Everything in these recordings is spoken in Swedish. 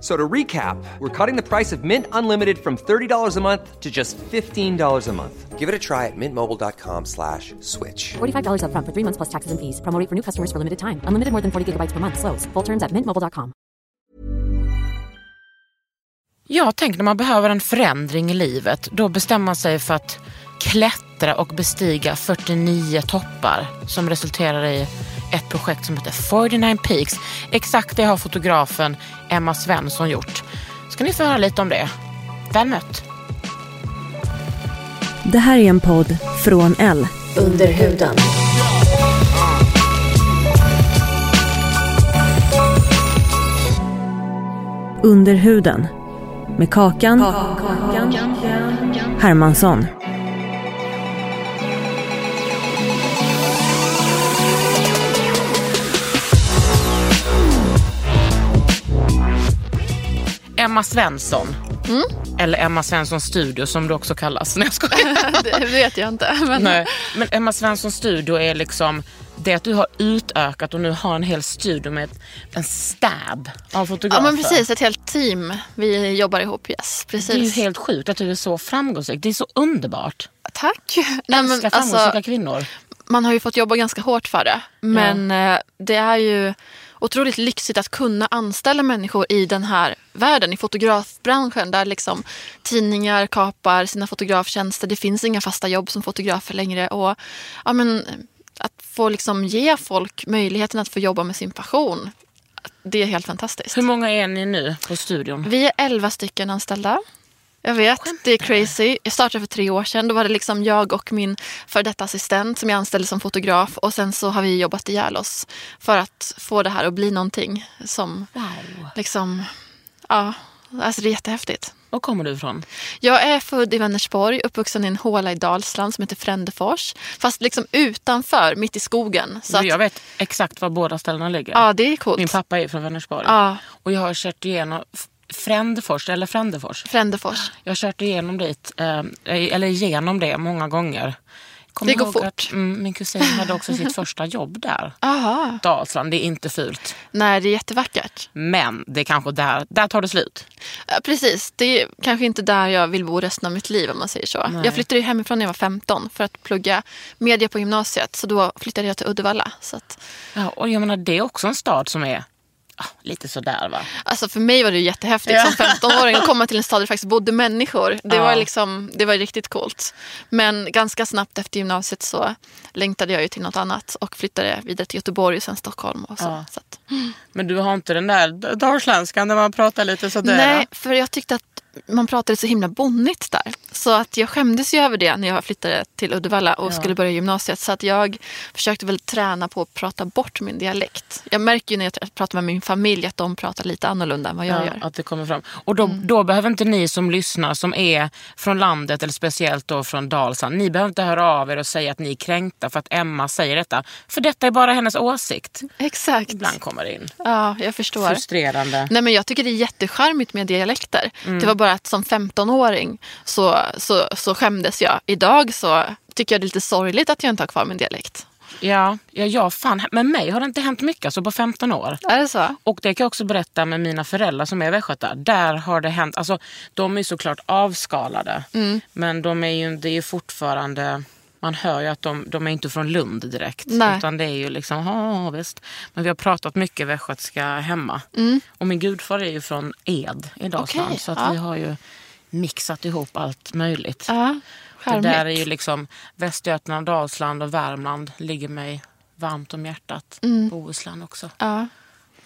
So to recap, we're cutting the price of Mint Unlimited from $30 a month to just $15 a month. Give it a try at mintmobile.com slash switch. $45 upfront for three months plus taxes and fees. Promo rate for new customers for limited time. Unlimited more than 40 gigabytes per month. Slows. Full terms at mintmobile.com. Ja, tänk när man behöver en förändring i livet. Då bestämmer man sig för att klättra och bestiga 49 toppar som resulterar i ett projekt som heter 49 Peaks. Exakt det har fotografen Emma Svensson gjort. Ska ni få höra lite om det? Väl mött! Det här är en podd från L. Under huden. Under huden. Med Kakan, Hermansson. Emma Svensson. Eller Emma Svensson Studio som det också kallas. Nej, jag skojar. Det vet jag inte. Men Nej, men Emma Svensson Studio är liksom det att du har utökat och nu har en hel studio med en stab av Ja fotografer. men precis, ett helt team. Vi jobbar ihop, yes. Det är ju Precis. helt sjukt att du är så framgångsrik. Det är så underbart. Tack. Nej, men, Älskar framgångsrika alltså, kvinnor. man har ju fått jobba ganska hårt för det. Men eh, det är ju otroligt lyxigt att kunna anställa människor i den här världen, i fotografbranschen där liksom tidningar kapar sina fotograftjänster. Det finns inga fasta jobb som fotografer längre. Och, ja, men, att få liksom ge folk möjligheten att få jobba med sin passion, det är helt fantastiskt. Hur många är ni nu på studion? Vi är elva stycken anställda. Jag vet, det är crazy. Jag startade för tre år sedan. Då var det liksom jag och min före detta assistent som jag anställde som fotograf. Och sen så har vi jobbat ihjäl oss för att få det här att bli någonting som Wow. liksom, ja, alltså det är jättehäftigt. Var kommer du ifrån? Jag är född i Vänersborg, uppvuxen i en håla i Dalsland som heter Frändefors. Fast liksom utanför, mitt i skogen. Så att, Jag vet exakt var båda ställena ligger. ja, det är coolt. Min pappa är från Vänersborg. Ja, Och jag har kört igenom Frändefors, eller Frändefors. Frändefors. Jag har kört igenom dit, eh, eller igenom det många gånger. Kommer Det går fort. Att, mm, min kusin hade också sitt första jobb där. Aha. Dalsland, det är inte fult. Nej, det är jättevackert. Men det är kanske där, där tar det slut. Ja, Precis, det är kanske inte där jag vill bo resten av mitt liv om man säger så. Nej. Jag flyttade ju hemifrån när jag var 15 för att plugga media på gymnasiet. Så då flyttade jag till Uddevalla. Så att, Ja, och jag menar, det är också en stad som är lite sådär va. alltså för mig var det ju jättehäftigt Ja. som 15-åring att komma till en stad där det faktiskt bodde människor. Det, Ja. var liksom, det var riktigt coolt. Men ganska snabbt efter gymnasiet så längtade jag ju till något annat och flyttade vidare till Göteborg och sen Stockholm. Och så. Ja. Så att, Men du har inte den där dalsländskan där man pratar lite sådär? Nej, för jag tyckte att man pratade så himla bonnigt där. Så att jag skämdes ju över det när jag flyttade till Uddevalla och skulle börja gymnasiet. Så att jag försökte väl träna på att prata bort min dialekt. Jag märker ju när jag pratar med min familj att de pratar lite annorlunda än vad jag Ja, gör. Mm. att det kommer fram. Och då, då behöver inte ni som lyssnar, som är från landet eller speciellt då från Dalsland, ni behöver inte höra av er och säga att ni är kränkta för att Emma säger detta. För detta är bara hennes åsikt. Exakt. Ibland kommer det in. Ja, jag förstår. Frustrerande. Nej, men jag tycker det är jättecharmigt med dialekter. Mm. Det var bara att som 15-åring så, så, så skämdes jag. Idag så tycker jag det är lite sorgligt att jag inte har kvar min dialekt. Ja, ja, ja fan. med mig har det inte hänt mycket alltså på 15 år. Är det så? Och det kan jag också berätta med mina föräldrar som är västgötar. Där har det hänt, alltså de är såklart avskalade. Mm. Men de är ju, det är ju fortfarande, man hör ju att de, de är inte från Lund direkt. Nej. Utan det är ju liksom, ja visst. Men vi har pratat mycket västgötska hemma. Och min gudfar är ju från Ed i Dalsland. Mm. Okej, så att ja. vi har ju mixat ihop allt möjligt. Ja, det där är ju liksom Västergötland, Dalsland och Värmland ligger mig varmt om hjärtat. Mm. Bohuslän också. Ja.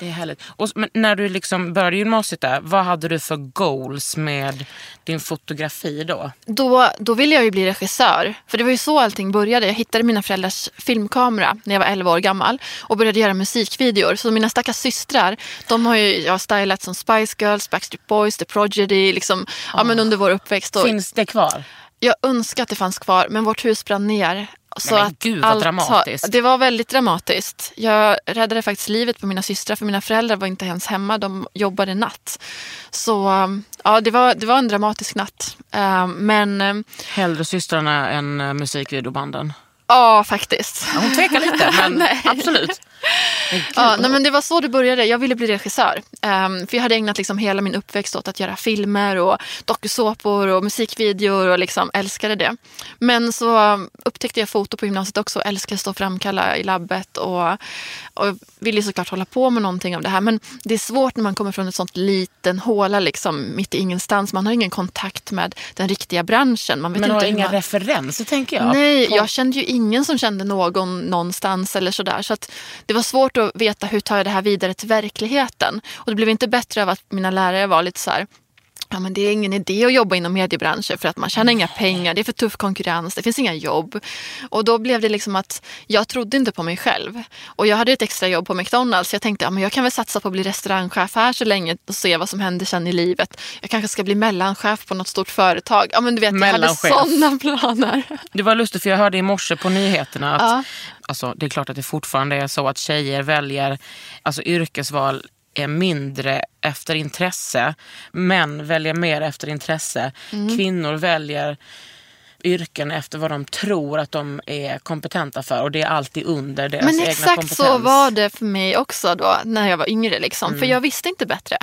Det är härligt. Och, när du liksom började gymnasiet där, vad hade du för goals med din fotografi då? Då, då ville jag ju bli regissör. För det var ju så allting började. Jag hittade mina föräldrars filmkamera när jag var 11 år gammal och började göra musikvideor. Så mina stackars systrar, de har ju jag har stylat som Spice Girls, Backstreet Boys, The Prodigy, liksom, ja, men under vår uppväxt. Och Finns det kvar? Jag önskar att det fanns kvar, men vårt hus brann ner. Så men att gud, vad allt dramatiskt. Har, det var väldigt dramatiskt. Jag räddade faktiskt livet på mina systrar för mina föräldrar var inte ens hemma. De jobbade natt. Så um, ja, det var, det var en dramatisk natt. Eh, men um, Hellre systrarna än uh, musikvideobanden? ja, faktiskt. Hon tvekar lite, men Nej. absolut. Ja, nej, men det var så det började. Jag ville bli regissör. Um, för jag hade ägnat liksom hela min uppväxt åt att göra filmer och dokusåpor och musikvideor och liksom älskade det. Men så upptäckte jag foto på gymnasiet också och älskade att stå och framkalla i labbet och, och ville såklart hålla på med någonting av det här. Men det är svårt när man kommer från ett sånt liten håla liksom mitt i ingenstans. Man har ingen kontakt med den riktiga branschen. Man vet men inte har inga man... referenser tänker jag. Nej, På- jag kände ju ingen som kände någon någonstans eller sådär. Så att det var svårt att veta hur tar jag det här vidare till verkligheten. Och det blev inte bättre av att mina lärare var lite så här Ja, men det är ingen idé att jobba inom mediebranschen för att man tjänar inga pengar, det är för tuff konkurrens, det finns inga jobb. Och då blev det liksom att jag trodde inte på mig själv. Och jag hade ett extra jobb på McDonalds så jag tänkte ja, jag kan väl satsa på att bli restaurangchef här så länge och se vad som händer sen i livet. Jag kanske ska bli mellanchef på något stort företag. Ja, men du vet, jag hade sådana planer. Det var lustigt för jag hörde i morse på nyheterna att Ja. alltså, det är klart att det fortfarande är så att tjejer väljer alltså, yrkesval mindre efter intresse. Män väljer mer efter intresse. Mm. Kvinnor väljer yrken efter vad de tror att de är kompetenta för och det är alltid under deras Men egna exakt kompetens. så var det för mig också då när jag var yngre. Liksom. För jag visste inte bättre.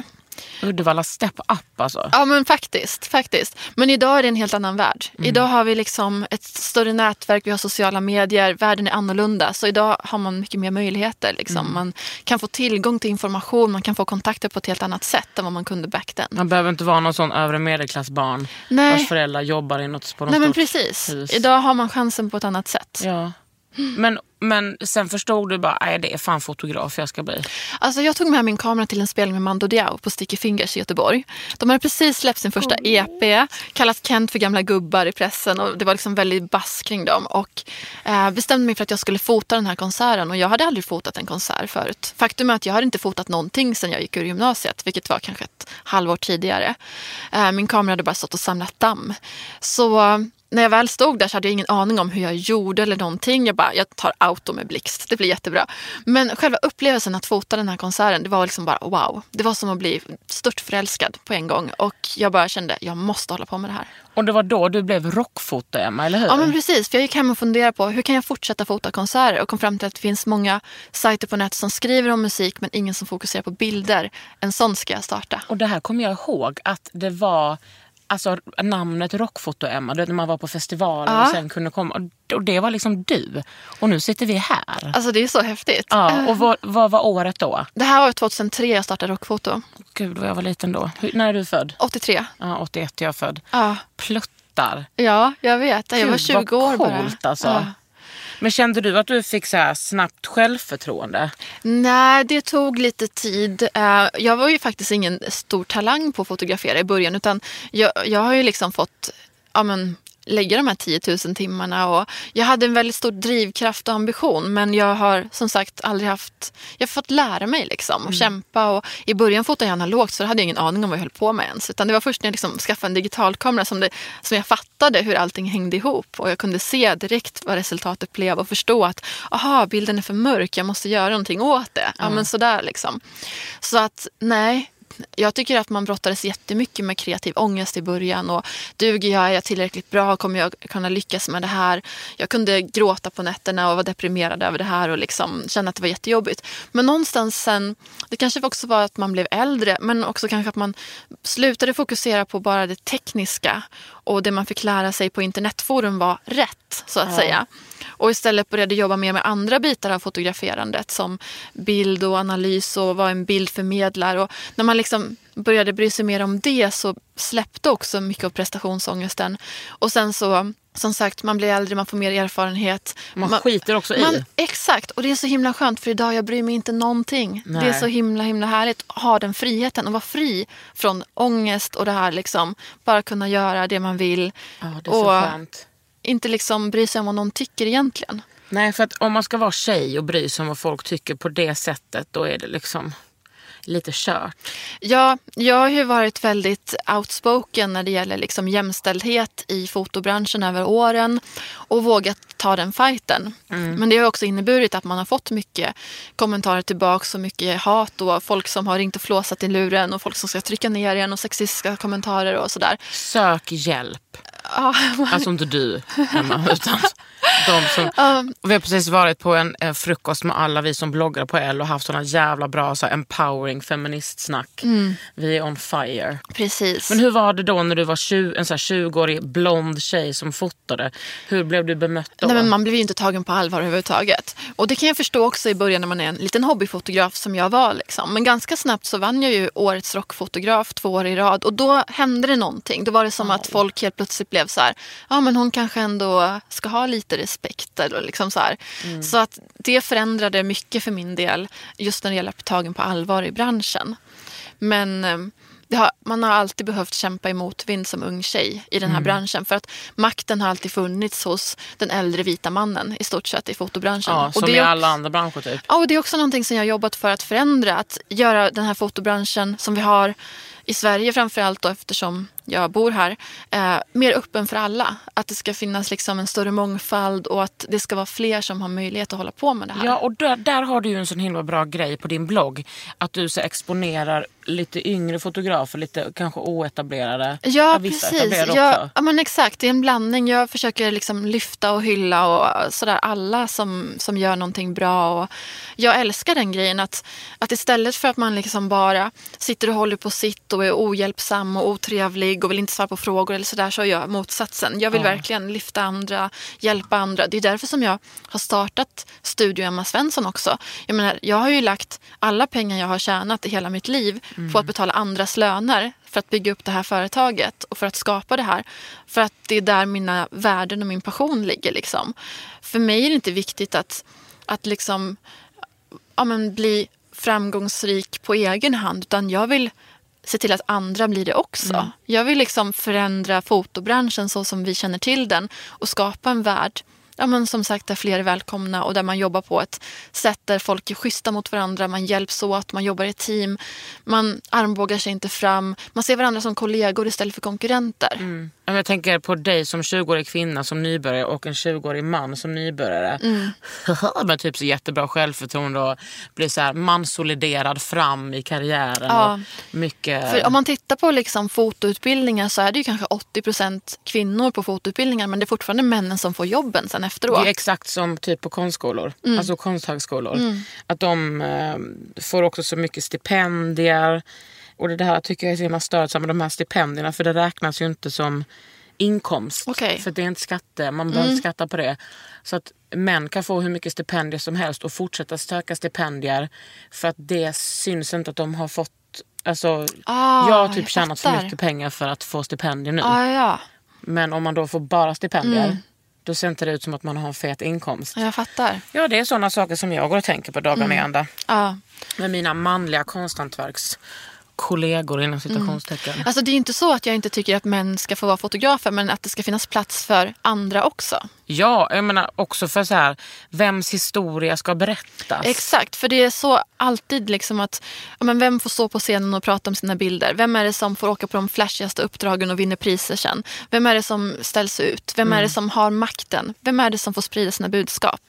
Uddevalla Step Up alltså. Ja men faktiskt, faktiskt. Men idag är det en helt annan värld. Idag har vi liksom ett större nätverk, vi har sociala medier, världen är annorlunda. Så idag har man mycket mer möjligheter. Liksom. Man kan få tillgång till information, man kan få kontakter på ett helt annat sätt än vad man kunde back then. Man behöver inte vara någon sån övre medelklassbarn Nej. vars föräldrar jobbar i något, på något Nej men precis. hus. Idag har man chansen på ett annat sätt. Ja. Men, men sen förstod du bara, nej det är fan fotograf jag ska bli. Alltså jag tog med min kamera till en spelning med Mando Diao på Sticky Fingers i Göteborg. De hade precis släppt sin första EP, kallat Kent för gamla gubbar i pressen och det var liksom väldigt bass kring dem. Och eh, bestämde mig för att jag skulle fota den här konserten och jag hade aldrig fotat en konsert förut. Faktum är att jag hade inte fotat någonting sedan jag gick ur gymnasiet, vilket var kanske ett halvår tidigare. Eh, min kamera hade bara stått och samlat damm. Så när jag väl stod där så hade jag ingen aning om hur jag gjorde eller någonting. Jag bara, jag tar auto med blixt, det blir jättebra. Men själva upplevelsen att fota den här konserten, det var liksom bara wow. Det var som att bli stört förälskad på en gång. Och jag bara kände, jag måste hålla på med det här. Och det var då du blev rockfoto-Emma, eller hur? Ja men precis, för jag gick hem och funderade på hur kan jag fortsätta fota konserter och kom fram till att det finns många sajter på nätet som skriver om musik men ingen som fokuserar på bilder. En sån ska jag starta. Och det här kommer jag ihåg att det var alltså, namnet rockfoto-Emma, när man var på festivaler Ja. och sen kunde komma. Och- det var liksom du. Och nu sitter vi här. Alltså det är så häftigt. Ja, och vad, vad var året då? Det här var 2003 jag startade Rockfoto. Gud vad jag var liten då. Hur, när är du född? 83. Ja, 81 är jag född. Ja, Pluttar. ja jag vet. Jag var Gud, 20 år bara. alltså. Ja. Men kände du att du fick så här snabbt självförtroende? Nej, det tog lite tid. Eh, jag var ju faktiskt ingen stor talang på att fotografera i början. Utan jag, jag har ju liksom fått ja, men, lägga de här 10 000 timmarna. Och jag hade en väldigt stor drivkraft och ambition. Men jag har som sagt aldrig haft... Jag har fått lära mig liksom och kämpa. Och I början fotade jag analogt så då hade jag ingen aning om vad jag höll på med ens. Utan det var först när jag liksom skaffade en digitalkamera som, det, som jag fattade hur allting hängde ihop. Och jag kunde se direkt vad resultatet blev och förstå att aha, bilden är för mörk, jag måste göra någonting åt det. Ja, men sådär liksom. Så att nej, jag tycker att man brottades jättemycket med kreativ ångest i början. Och duger jag? Är jag tillräckligt bra? Kommer jag kunna lyckas med det här? Jag kunde gråta på nätterna och vara deprimerad över det här och liksom känna att det var jättejobbigt. Men någonstans sen, det kanske också var att man blev äldre, men också kanske att man slutade fokusera på bara det tekniska och det man fick lära sig på internetforum var rätt, så att säga. Och istället började jobba mer med andra bitar av fotograferandet som bild och analys och vara en bildförmedlare. Och när man liksom började bry sig mer om det så släppte också mycket av prestationsångesten. Och sen så, som sagt, man blir äldre, man får mer erfarenhet. Man skiter också i. Man, exakt, och det är så himla skönt för idag jag bryr mig inte någonting. Nej. Det är så himla himla härligt att ha den friheten och vara fri från ångest och det här liksom. Bara kunna göra det man vill. Ja, det är så och skönt. Inte liksom bry sig om vad någon tycker egentligen. Nej, för att om man ska vara tjej och bry sig om vad folk tycker på det sättet, då är det liksom lite kört. Ja, jag har ju varit väldigt outspoken när det gäller liksom jämställdhet i fotobranschen över åren och vågat ta den fighten. Men det har också inneburit att man har fått mycket kommentarer tillbaks och mycket hat och folk som har ringt och flåsat i luren och folk som ska trycka ner en och sexistiska kommentarer och sådär. Sök hjälp. Ja, Alltså inte du, Emma, utan de som... Vi har precis varit på en, en frukost med alla vi som bloggar på L och haft såna jävla bra så här, empowering feministsnack. Vi är on fire. precis. Men hur var det då när du var 20, en så här 20-årig blond tjej som fotade? Hur blev du bemött då? Nej, men man blev ju inte tagen på allvar överhuvudtaget. Och det kan jag förstå också i början när man är en liten hobbyfotograf som jag var. Liksom. Men ganska snabbt så vann jag ju årets rockfotograf två år i rad. Och då hände det någonting. Då var det som att folk helt plötsligt blev så här, ja men hon kanske ändå ska ha lite respekt. Eller liksom så här. så att det förändrade mycket för min del. Just när det gäller att bli tagen på allvar i branschen. Men eh, det har, man har alltid behövt kämpa i motvind som ung tjej i den här branschen. För att makten har alltid funnits hos den äldre vita mannen i stort sett i fotobranschen. ja, Och som det i alla andra branscher typ. Ja, och det är också någonting som jag har jobbat för att förändra. Att göra den här fotobranschen som vi har i Sverige framförallt då, eftersom jag bor här, eh, mer öppen för alla. Att det ska finnas liksom en större mångfald och att det ska vara fler som har möjlighet att hålla på med det här. Ja, och där, där har du ju en sån himla bra grej på din blogg. Att du så exponerar lite yngre fotografer, lite kanske oetablerade. Ja, precis. Ja, ja, men exakt. Det är en blandning. Jag försöker liksom lyfta och hylla och sådär alla som, som gör någonting bra. Och jag älskar den grejen att, att istället för att man liksom bara sitter och håller på sitt och är ohjälpsam och otrevlig och vill inte svara på frågor eller sådär så gör jag motsatsen. Jag vill verkligen lyfta andra, hjälpa andra. Det är därför som jag har startat Studio Emma Svensson också. Jag menar, jag har ju lagt alla pengar jag har tjänat i hela mitt liv på att betala andras löner för att bygga upp det här företaget och för att skapa det här. För att det är där mina värden och min passion ligger. Liksom. För mig är det inte viktigt att, att liksom, ja, men bli framgångsrik på egen hand utan jag vill se till att andra blir det också. Jag vill liksom förändra fotobranschen så som vi känner till den och skapa en värld ja, men som sagt där fler är välkomna och där man jobbar på ett sätt där folk är schyssta mot varandra, man hjälps åt, man jobbar i team, man armbågar sig inte fram, man ser varandra som kollegor istället för konkurrenter. Mm. Jag tänker på dig som 20-årig kvinna som nybörjare och en 20-årig man som nybörjare. Mm. Med typ så jättebra självförtroende och blir så här mansoliderad fram i karriären. Ja. Och mycket... För om man tittar på liksom fotoutbildningar så är det ju kanske 80% kvinnor på fotoutbildningar men det är fortfarande männen som får jobben sen efteråt. Det är exakt som typ på konstskolor, Mm. alltså konsthögskolor. Att de eh, får också så mycket stipendier. Och det här tycker jag är så himla störsamt med de här stipendierna för det räknas ju inte som inkomst. Mm. För det är inte skatte, man behöver inte skatta på det. Så att män kan få hur mycket stipendier som helst och fortsätta söka stipendier för att det syns inte att de har fått Alltså, Ah, jag har typ jag tjänat för mycket pengar för att få stipendier nu. Ja, ja, Men om man då får bara stipendier, Mm. Då ser inte det ut som att man har en fet inkomst. jag fattar. Ja, det är sådana saker som jag går och tänker på dagarna i ända. Ja. Med mina manliga konsthantverkskollegor inom citationstecken. Alltså det är inte så att jag inte tycker att män ska få vara fotografer men att det ska finnas plats för andra också. Ja, jag menar också för så här, vems historia ska berättas? Exakt, för det är så alltid liksom att ja, men vem får stå på scenen och prata om sina bilder? Vem är det som får åka på de flashigaste uppdragen och vinner priser sen? Vem är det som ställs ut? Vem är det som har makten? Vem är det som får sprida sina budskap?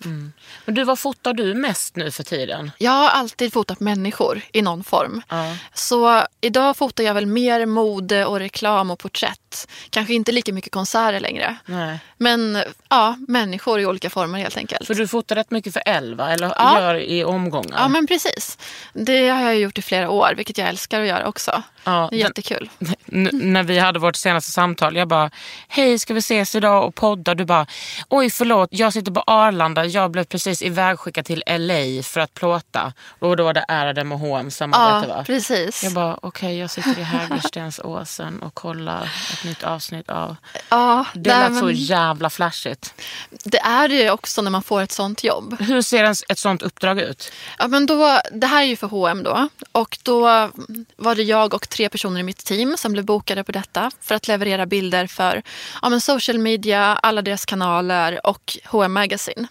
Men du, vad fotar du mest nu för tiden? Jag har alltid fotat människor i någon form. Ja. Så idag fotar jag väl mer mode och reklam och porträtt. Kanske inte lika mycket konserter längre. Nej. Men ja, ja, människor i olika former helt enkelt. För du fotar rätt mycket för Elva, eller Ja. gör i omgångar? Ja men precis. Det har jag gjort i flera år, vilket jag älskar att göra också. Ja, det är jättekul. N- när vi hade vårt senaste samtal, jag bara, hej ska vi ses idag och podda? Du bara, oj förlåt, jag sitter på Arlanda, jag blev precis ivägskickad till LA för att plåta. Och då var det Ärade och H&M samarbete Ja, va? precis. Jag bara, okej jag sitter i Hägerstensåsen och kollar ett nytt avsnitt av... ja, Det lät så jävla flashigt. det är det ju också när man får ett sånt jobb. Hur ser en, ett sånt uppdrag ut? Ja, men då, det här är ju för H&M då. Och då var det jag och tre personer i mitt team som blev bokade på detta för att leverera bilder för ja, men social media, alla deras kanaler och H&M Magazine.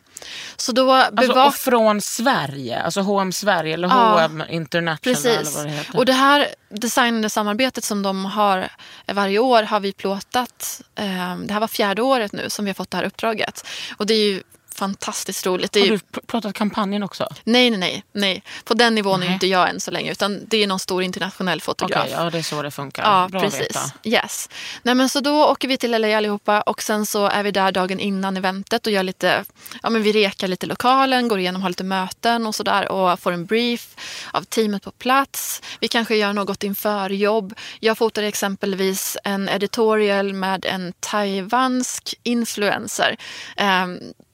Så då Alltså, och från Sverige, alltså H&M Sverige eller Ja, H&M International eller Precis. vad det heter. Och det här designade samarbetet som de har varje år har vi plåtat. Eh, det här var fjärde året nu som vi har fått det här uppdraget. Och det är ju fantastiskt roligt. Är Har du pr- pratat kampanjen också? nej, nej, nej, nej. På den nivån är Nej. inte jag än så länge. Utan det är någon stor internationell Okej, fotograf. ja det är så det funkar. Ja, Bra att precis. veta. Yes. Nej, men så då åker vi till LA allihopa och sen så är vi där dagen innan eventet och gör lite, ja men vi rekar lite lokalen, går igenom, har lite möten och sådär och får en brief av teamet på plats. Vi kanske gör något inför jobb. Jag fotade exempelvis en editorial med en taiwansk influencer eh,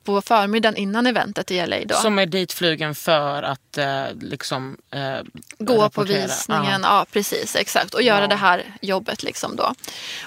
på förmiddagen innan eventet i LA. Då. Som är ditflygen för att eh, liksom eh, Gå på rapportera. visningen, Ja. ja. precis exakt. Och göra Ja. det här jobbet liksom då.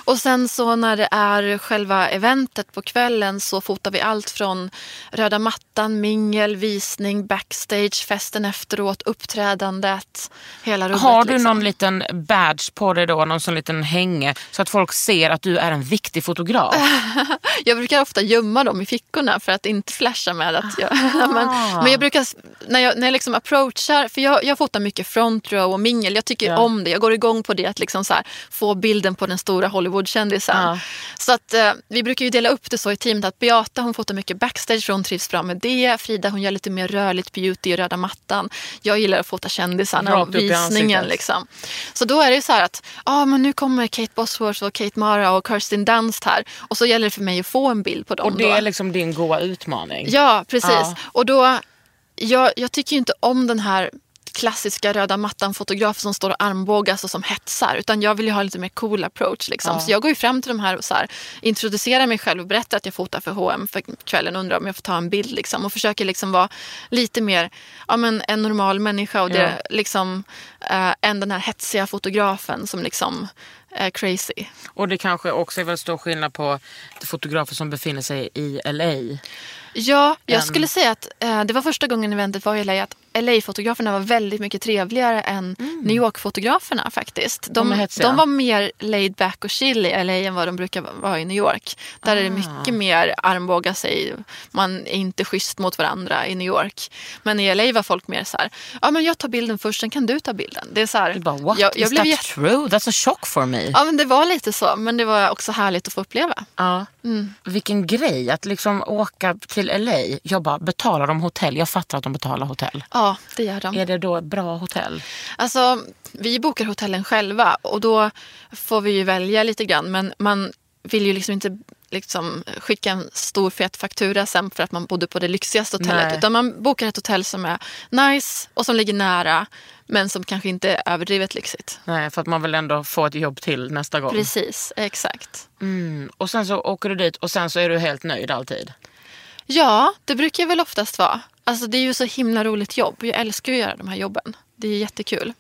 Och sen så när det är själva eventet på kvällen så fotar vi allt från röda mattan, mingel, visning, backstage, festen efteråt, uppträdandet, hela rubbet. Har du liksom. någon liten badge på dig då, någon sån liten hänge så att folk ser att du är en viktig fotograf? Jag brukar ofta gömma dem i fickorna för att inte flasha med att jag... men, men jag brukar, när jag, när jag liksom approachar, för jag, jag fotar mycket front row och mingel. Jag tycker Ja. om det. Jag går igång på det att liksom så här, få bilden på den stora Hollywoodkändisen. Ja. Så att eh, vi brukar ju dela upp det så i teamet att Beata hon fotar mycket backstage för hon trivs bra med det. Frida hon gör lite mer rörligt beauty och röda mattan. Jag gillar att fota kändisarna och visningen. Liksom. Så då är det så här att ah, men nu kommer Kate Bosworth och Kate Mara och Kirsten Dunst här. Och så gäller det för mig att få en bild på dem. Och det då. är liksom din goa utmaning? Ja, precis. Ja. Och då, jag, jag tycker inte om den här klassiska röda mattan-fotografer som står och armbågas och som hetsar. Utan jag vill ju ha lite mer cool approach. Liksom. Ja. Så jag går ju fram till de här och så här, introducerar mig själv och berättar att jag fotar för H&M för kvällen. Undrar om jag får ta en bild. Liksom, och försöker liksom vara lite mer ja, men en normal människa. Och det, liksom, äh, än den här hetsiga fotografen som liksom är crazy. Och det kanske också är väl stor skillnad på fotografer som befinner sig i LA. Ja, jag än- skulle säga att eh, det var första gången eventet var i att LA-fotograferna var väldigt mycket trevligare än New York-fotograferna faktiskt. De är De, var mer laid back och chill i LA än vad de brukar vara i New York. Där är det Ah. mycket mer armbåga sig, man är inte schysst mot varandra i New York. Men i LA var folk mer så här, ja men jag tar bilden först, sen kan du ta bilden. Det är så här, bara, what? jag, jag Is blev that jätte- true? That's a shock for me. Ja men det var lite så, men det var också härligt att få uppleva. Ja. Mm. Vilken grej att liksom åka till LA. Jag bara, betalar de hotell? Jag fattar att de betalar hotell. Ja, det gör de. Är det då ett bra hotell? Alltså, vi bokar hotellen själva och då får vi ju välja lite grann. Men man vill ju liksom inte liksom skicka en stor fet faktura sen för att man bodde på det lyxigaste hotellet. Nej. Utan man bokar ett hotell som är nice och som ligger nära men som kanske inte är överdrivet lyxigt. Nej, för att man vill ändå få ett jobb till nästa gång. Precis, exakt. Mm. Och sen så åker du dit och sen så är du helt nöjd alltid. Ja, det brukar jag väl oftast vara. Alltså det är ju så himla roligt jobb. Jag älskar att göra de här jobben. Det är jättekul.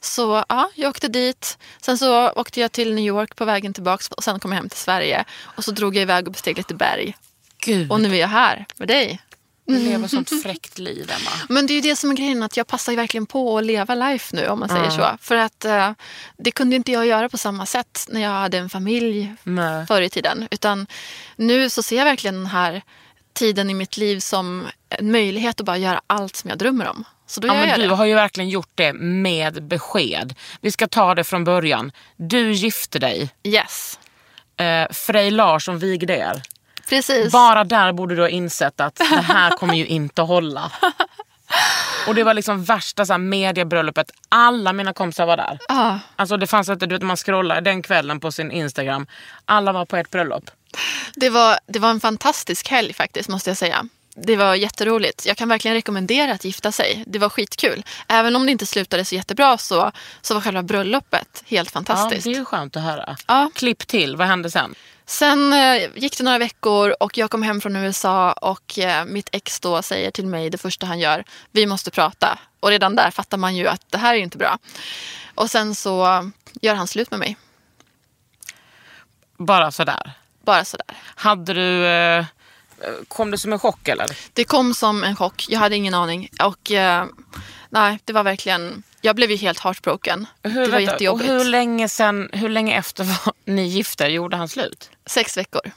Så ja, jag åkte dit. Sen så åkte jag till New York på vägen tillbaka och sen kom jag hem till Sverige. Och så drog jag iväg och besteg lite berg. Gud, Och nu är jag här med dig. du lever sånt fräckt liv Emma. Men det är ju det som är grejen, att jag passar verkligen på att leva life nu om man säger så. För att eh, det kunde inte jag göra på samma sätt när jag hade en familj Nej. förr i tiden. Utan nu så ser jag verkligen den här tiden i mitt liv som en möjlighet att bara göra allt som jag drömmer om. Så då Ja, gör men jag du det. har ju verkligen gjort det med besked. Vi ska ta det från början. Du gifte dig. Yes, Eh, Frej Larsson vigde er. precis. Bara där borde du ha insett att det här kommer ju inte hålla. Och det var liksom värsta så här, mediebröllopet. Alla mina kompisar var där. Ja, Alltså det fanns inte, du vet man scrollar den kvällen på sin Instagram. Alla var på ett bröllop. Det var, det var en fantastisk helg faktiskt, måste jag säga. Det var jätteroligt. Jag kan verkligen rekommendera att gifta sig. Det var skitkul. Även om det inte slutade så jättebra så, så var själva bröllopet helt Ja, fantastiskt. det är ju skönt att höra. Ja. Klipp till, vad hände sen? Sen eh, gick det några veckor och jag kom hem från USA och eh, mitt ex då säger till mig det första han gör, vi måste prata. Och redan där fattar man ju att det här är inte bra. Och sen så gör han slut med mig. Bara sådär. Bara sådär. Hade du... Eh, kom det som en chock eller? Det kom som en chock. Jag hade ingen aning. Och eh, nej, det var verkligen... Jag blev ju helt heartbroken. Hur, det var vänta, jättejobbigt. Och hur länge, sen, hur länge efter var ni gifta gjorde han slut? Sex veckor.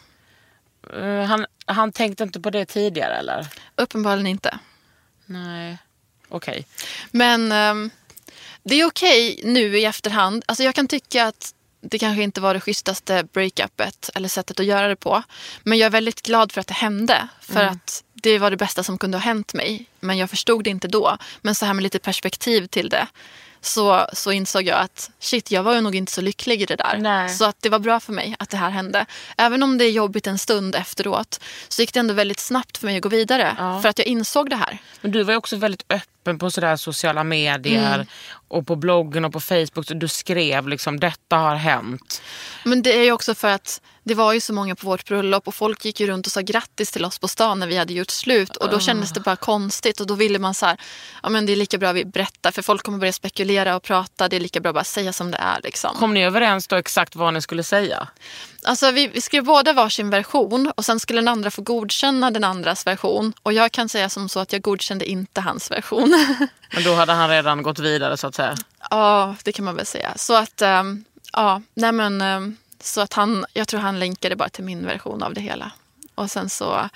Eh, han, han tänkte inte på det tidigare eller? Uppenbarligen inte. Nej. Okej. Men ehm, det är okej nu i efterhand. Alltså jag kan tycka att det kanske inte var det schysstaste breakupet eller sättet att göra det på. Men jag är väldigt glad för att det hände. För att det var det bästa som kunde ha hänt mig. Men jag förstod det inte då. Men så här med lite perspektiv till det. Så, så insåg jag att shit, jag var ju nog inte så lycklig i det där. Nej. Så att det var bra för mig att det här hände. Även om det är jobbigt en stund efteråt så gick det ändå väldigt snabbt för mig att gå vidare. Ja. För att jag insåg det här. Men du var ju också väldigt öppen på sådär sociala medier Mm. Och på bloggen och på Facebook. Så du skrev liksom detta har hänt. Men det är ju också för att det var ju så många på vårt bröllop och folk gick ju runt och sa grattis till oss på stan när vi hade gjort slut och då kändes det bara konstigt och då ville man så här, ja men det är lika bra vi berättar för folk kommer börja spekulera och prata, det är lika bra att bara säga som det är liksom. Kom ni överens då exakt vad ni skulle säga? Alltså vi, skrev båda varsin version och sen skulle den andra få godkänna den andras version och jag kan säga som så att jag godkände inte hans version. Men då hade han redan gått vidare så att säga. Ja, det kan man väl säga. Så att, ehm, ja, nej men, ehm, så att han, jag tror han länkade bara till min version av det hela. Och sen så,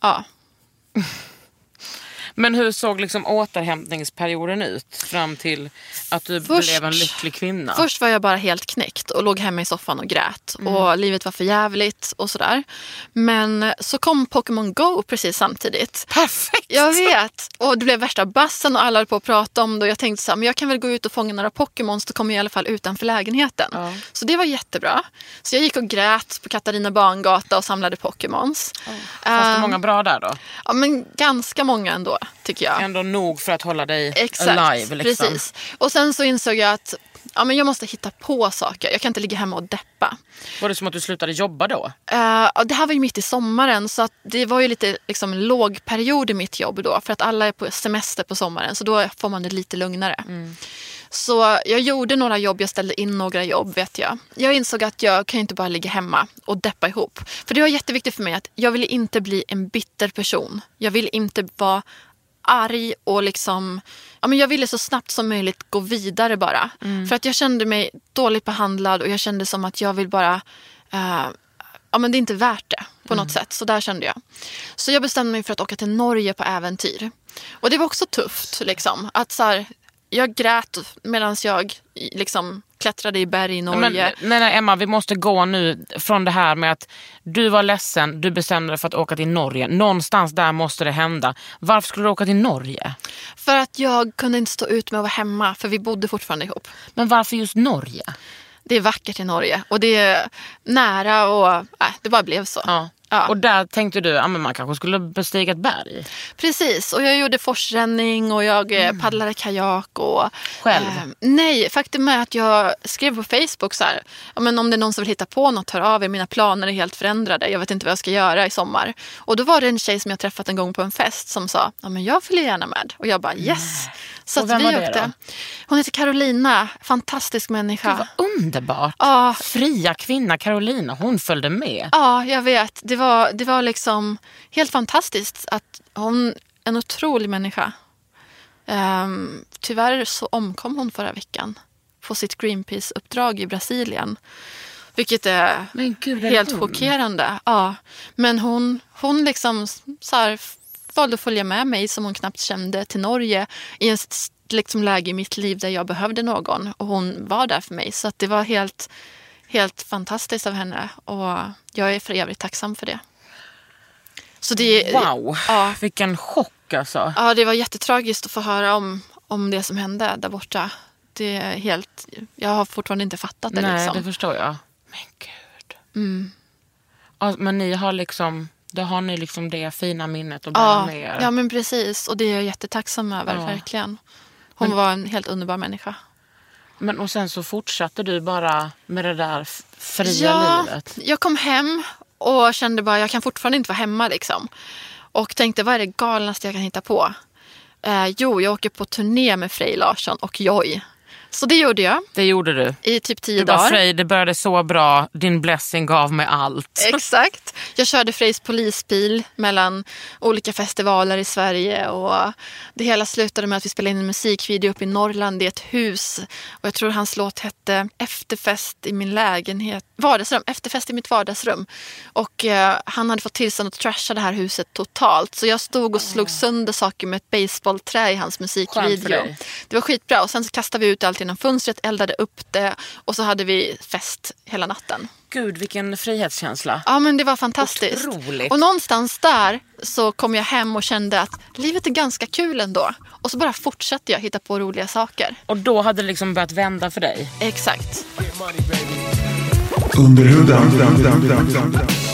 ja. Men hur såg liksom återhämtningsperioden ut fram till att du Först- blev en lycklig kvinna? Först var jag bara helt knäckt och låg hemma i soffan och grät. Mm. Och livet var för jävligt och sådär. Men så kom Pokémon Go precis samtidigt. Perfekt! Jag vet. Och det blev värsta bassen och alla höll på att prata om det. Och jag tänkte så här, men jag kan väl gå ut och fånga några Pokémons. Då kommer jag i alla fall utanför lägenheten. Ja. Så det var jättebra. Så jag gick och grät på Katarina Bangata och samlade Pokémons. Fanns det Ehm, många bra där då? Ja, men ganska många ändå, tycker jag. Ändå nog för att hålla dig Exakt, alive. Liksom. precis. Och sen så insåg jag att ja, men jag måste hitta på saker. Jag kan inte ligga hemma och deppa. Var det som att du slutade jobba då? Och det här var ju mitt i sommaren så det var ju lite liksom, en låg period i mitt jobb då. För att alla är på semester på sommaren så då får man det lite lugnare. Så jag gjorde några jobb, jag ställde in några jobb vet jag. Jag insåg att jag kan inte bara ligga hemma och deppa ihop. För det var jätteviktigt för mig att jag ville inte bli en bitter person. Jag ville inte vara arg och liksom... Ja, men jag ville så snabbt som möjligt gå vidare bara. För att jag kände mig dåligt behandlad och jag kände som att jag vill bara... eh, ja, men det är inte värt det på något sätt. Så där kände jag. Så jag bestämde mig för att åka till Norge på äventyr. Och det var också tufft. Liksom, att så här, jag grät medan jag liksom, klättrade i berg i Men, Norge. nej, nej, Emma, vi måste gå nu från det här med att du var ledsen, du bestämde dig för att åka till Norge. Någonstans där måste det hända. Varför skulle du åka till Norge? För att jag kunde inte stå ut med att vara hemma för vi bodde fortfarande ihop. Men varför just Norge? Det är vackert i Norge och det är nära och äh, det bara blev så. Ja. Ja. Och där tänkte du att man kanske skulle bestiga ett berg. Precis, och jag gjorde forsränning och jag mm. paddlade kajak. Och, Själv? Eh, nej, faktum är att jag skrev på Facebook så här, ja, men om det är någon som vill hitta på något, hör av er. Mina planer är helt förändrade. Jag vet inte vad jag ska göra i sommar. Och då var det en tjej som jag träffat en gång på en fest som sa, ja men jag följer gärna med. Och jag bara yes. Så Och att vem vi var det åkte. då? Hon heter Carolina, fantastisk människa. Det var underbart. Ja. Fria kvinna Carolina, hon följde med. Ja, jag vet. Det var, det var liksom helt fantastiskt att hon en otrolig människa. Um, tyvärr så omkom hon förra veckan på sitt Greenpeace-uppdrag i Brasilien. Vilket är gud, helt hon? chockerande. Ja. Men hon, hon liksom så här, valde att följa med mig som hon knappt kände till Norge i en s- liksom, läge i mitt liv där jag behövde någon. Och hon var där för mig. Så att det var helt, helt fantastiskt av henne. Och jag är för evigt tacksam för det. Så det, Wow, Ja. vilken chock alltså. Ja, det var jättetragiskt att få höra om, om det som hände där borta. Det är helt, jag har fortfarande inte fattat det. Nej, liksom. det förstår jag. Men gud. Ja, men ni har liksom, då har ni liksom det fina minnet att bära Ja, med er. ja, men precis. Och det är jag jättetacksam över, Ja. verkligen. Hon var en helt underbar människa. Men och sen så fortsatte du bara med det där fria ja, livet. Jag kom hem och kände bara jag kan fortfarande inte vara hemma. Liksom. Och tänkte vad är det galnaste jag kan hitta på? Eh, jo, jag åker på turné med Frej Larsson och Joy. Så det gjorde jag Det gjorde du. i typ tio Du bara, dagar. Frej, det började så bra. Din blessing gav mig allt. Exakt. Jag körde Frejs polisbil mellan olika festivaler i Sverige. Och det hela slutade med att vi spelade in en musikvideo uppe i Norrland i ett hus. Och jag tror hans låt hette Efterfest i min lägenhet. Vardagsrum. Efterfest i mitt vardagsrum. Och eh, han hade fått tillstånd att trasha det här huset totalt. Så jag stod och slog sönder saker med ett baseballträ i hans musikvideo. Det var skitbra. Och sen så kastade vi ut allt genom fönstret, eldade upp det och så hade vi fest hela natten. Gud, vilken frihetskänsla. Ja men det var fantastiskt. Otroligt. Och någonstans där så kom jag hem och kände att livet är ganska kul ändå. Och så bara fortsatte jag hitta på roliga saker. Och då hade det liksom börjat vända för dig. Exakt. Under huden.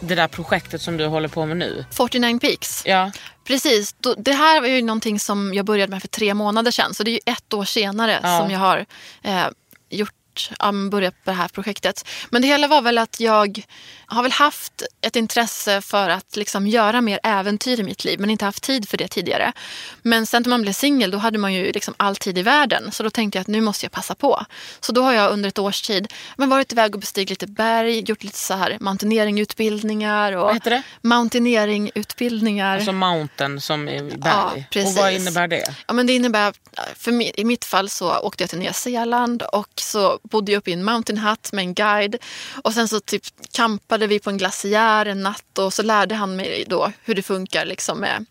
det där projektet som du håller på med nu. 49 Peaks. Ja. Precis. Det här var ju någonting som jag började med för tre månader sedan. Så det är ju ett år senare Ja. som jag har eh, gjort, ja, börjat på det här projektet. Men det hela var väl att jag har väl haft ett intresse för att liksom göra mer äventyr i mitt liv. Men inte haft tid för det tidigare. Men sen när man blev singel då hade man ju liksom all tid i världen. Så då tänkte jag att nu måste jag passa på. Så då har jag under ett års tid men varit iväg och bestigit lite berg. Gjort lite så här mountaineeringutbildningar. Och Vad heter det? Mountaineeringutbildningar. Alltså mountain som i berg. Ja, och precis. vad innebär det? Ja, men det innebär, för mi- i mitt fall så åkte jag till Nya Zeeland och så bodde jag uppe i en mountain hut med en guide. Och sen så typ campade vi på en glaciär en natt och så lärde han mig då hur det funkar. Liksom med,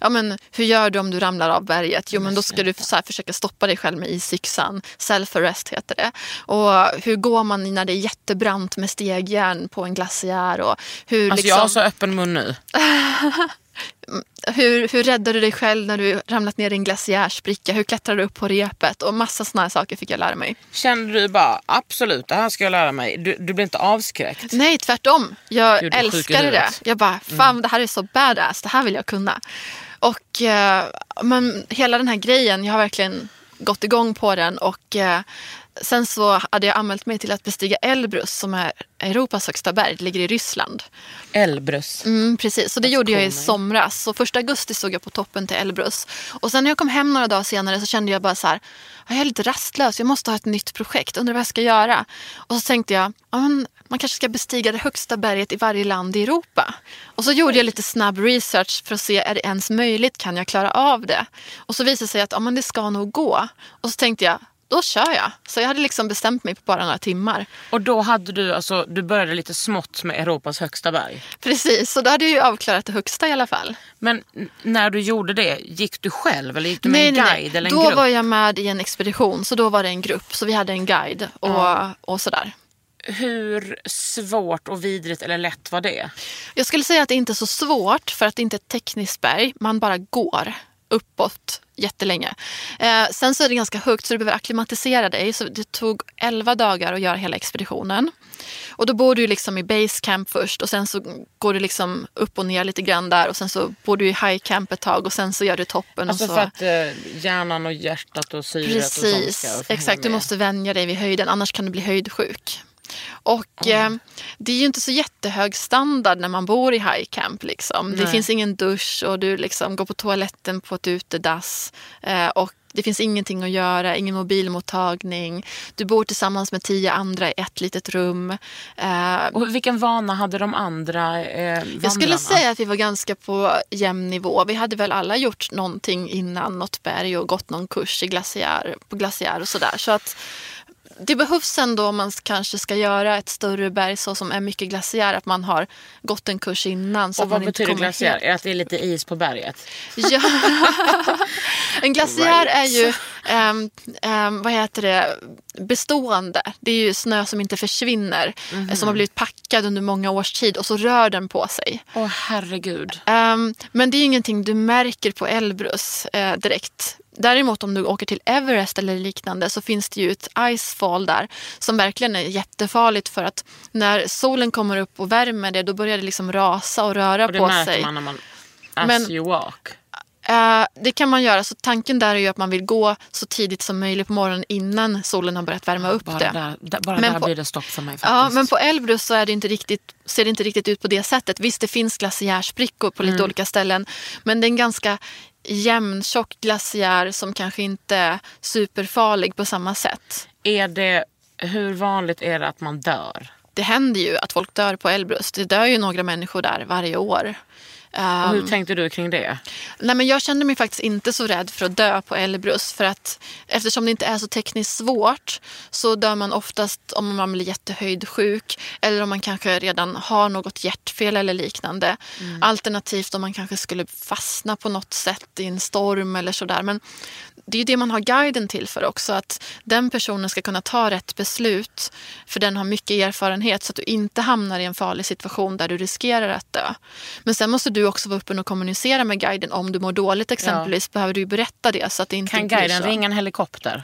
ja, men hur gör du om du ramlar av berget? Jo men då ska du så här försöka stoppa dig själv med isyxan. Self-arrest heter det. Och hur går man när det är jättebrant med stegjärn på en glaciär? Och hur, Alltså liksom, jag har så öppen mun nu. hur, hur räddar du dig själv när du ramlat ner i en glaciärspricka? Hur klättrar du upp på repet? Och massa här saker fick jag lära mig. Kände du bara absolut det här ska jag lära mig. Du, du blev inte avskräckt. Nej, tvärtom. Jag Gud, älskade det. Jag bara, fan det här är så badass. Det här vill jag kunna. Och eh, men hela den här grejen, jag har verkligen gått igång på den. Och eh, sen så hade jag anmält mig till att bestiga Elbrus som är Europas högsta berg. Det ligger i Ryssland. Elbrus. Mm, precis, så det gjorde jag i somras. Så första augusti stod jag på toppen till Elbrus. Och sen när jag kom hem några dagar senare så kände jag bara så här, jag är lite rastlös, jag måste ha ett nytt projekt, undrar vad jag ska göra. Och så tänkte jag, ja, men man kanske ska bestiga det högsta berget i varje land i Europa. Och så gjorde jag lite snabb research för att se, är det ens möjligt, kan jag klara av det? Och så visade det sig att ja, men det ska nog gå. Och så tänkte jag, då kör jag. Så jag hade liksom bestämt mig på bara några timmar. Och då hade du, alltså, du började lite smått med Europas högsta berg. Precis, så då hade jag ju avklarat det högsta i alla fall. Men när du gjorde det, gick du själv eller gick du med en guide eller en Då grupp? var jag med i en expedition, så då var det en grupp. Så vi hade en guide och, och sådär. Hur svårt och vidrigt eller lätt var det? Jag skulle säga att det inte är så svårt för att det inte är ett tekniskt berg. Man bara går uppåt jättelänge. Eh, sen så är det ganska högt så du behöver akklimatisera dig. Så det tog 11 dagar att göra hela expeditionen. Och då bor du liksom i base camp först och sen så går du liksom upp och ner lite grann där och sen så bor du i high camp ett tag och sen så gör du toppen. Alltså och så. för att eh, hjärnan och hjärtat och syret och sånt Precis, ska hänga exakt. Du måste vänja dig vid höjden annars kan du bli höjdsjuk. Och eh, det är ju inte så jättehög standard när man bor i high camp. Liksom. Det finns ingen dusch och du liksom går på toaletten på ett utedass. Eh, och det finns ingenting att göra, ingen mobilmottagning. Du bor tillsammans med tio andra i ett litet rum. Eh, Och vilken vana hade de andra eh, vandrarna? jag skulle säga att vi var ganska på jämn nivå. Vi hade väl alla gjort någonting innan något berg och gått någon kurs i glaciär, på glaciär och sådär. Så att det behövs ändå om man kanske ska göra ett större berg så som är mycket glaciär att man har gått en kurs innan. Så Och vad betyder glaciär? Är att det är lite is på berget? Ja. en glaciär är ju, ehm, ehm, vad heter det, bestående. Det är ju snö som inte försvinner. eh, Som har blivit packad under många års tid och så rör den på sig. Åh herregud. Ehm, men det är ingenting du märker på Elbrus eh, direkt. Däremot om du åker till Everest eller liknande så finns det ju ett icefall där som verkligen är jättefarligt för att när solen kommer upp och värmer det då börjar det liksom rasa och röra Och det på märker sig. man när man... As Men- you walk. Eh, det kan man göra. Så tanken där är ju att man vill gå så tidigt som möjligt på morgonen innan solen har börjat värma upp Bara det. där, där, bara Men där på- blir det stopp för mig faktiskt. Ja, men på Elbrus så är det inte riktigt, ser det inte riktigt ut på det sättet. Visst, det finns glaciärsprickor på lite olika ställen. Men det är en ganska jämn, tjock glaciär som kanske inte är superfarlig på samma sätt. Är det, hur vanligt är det att man dör? Det händer ju att folk dör på Elbrus. Det dör ju några människor där varje år. Um, hur tänkte du kring det? Nej, men jag kände mig faktiskt inte så rädd för att dö på Elbrus. För att eftersom det inte är så tekniskt svårt så dör man oftast om man blir jättehöjdsjuk eller om man kanske redan har något hjärtfel eller liknande. Alternativt om man kanske skulle fastna på något sätt i en storm eller sådär. Men det är ju det man har guiden till för också. Att den personen ska kunna ta rätt beslut. För den har mycket erfarenhet så att du inte hamnar i en farlig situation där du riskerar att dö. Men sen måste du också vara öppen och kommunicera med guiden. Om du mår dåligt exempelvis behöver du berätta det. Så att det inte Kan guiden så. ringa en helikopter?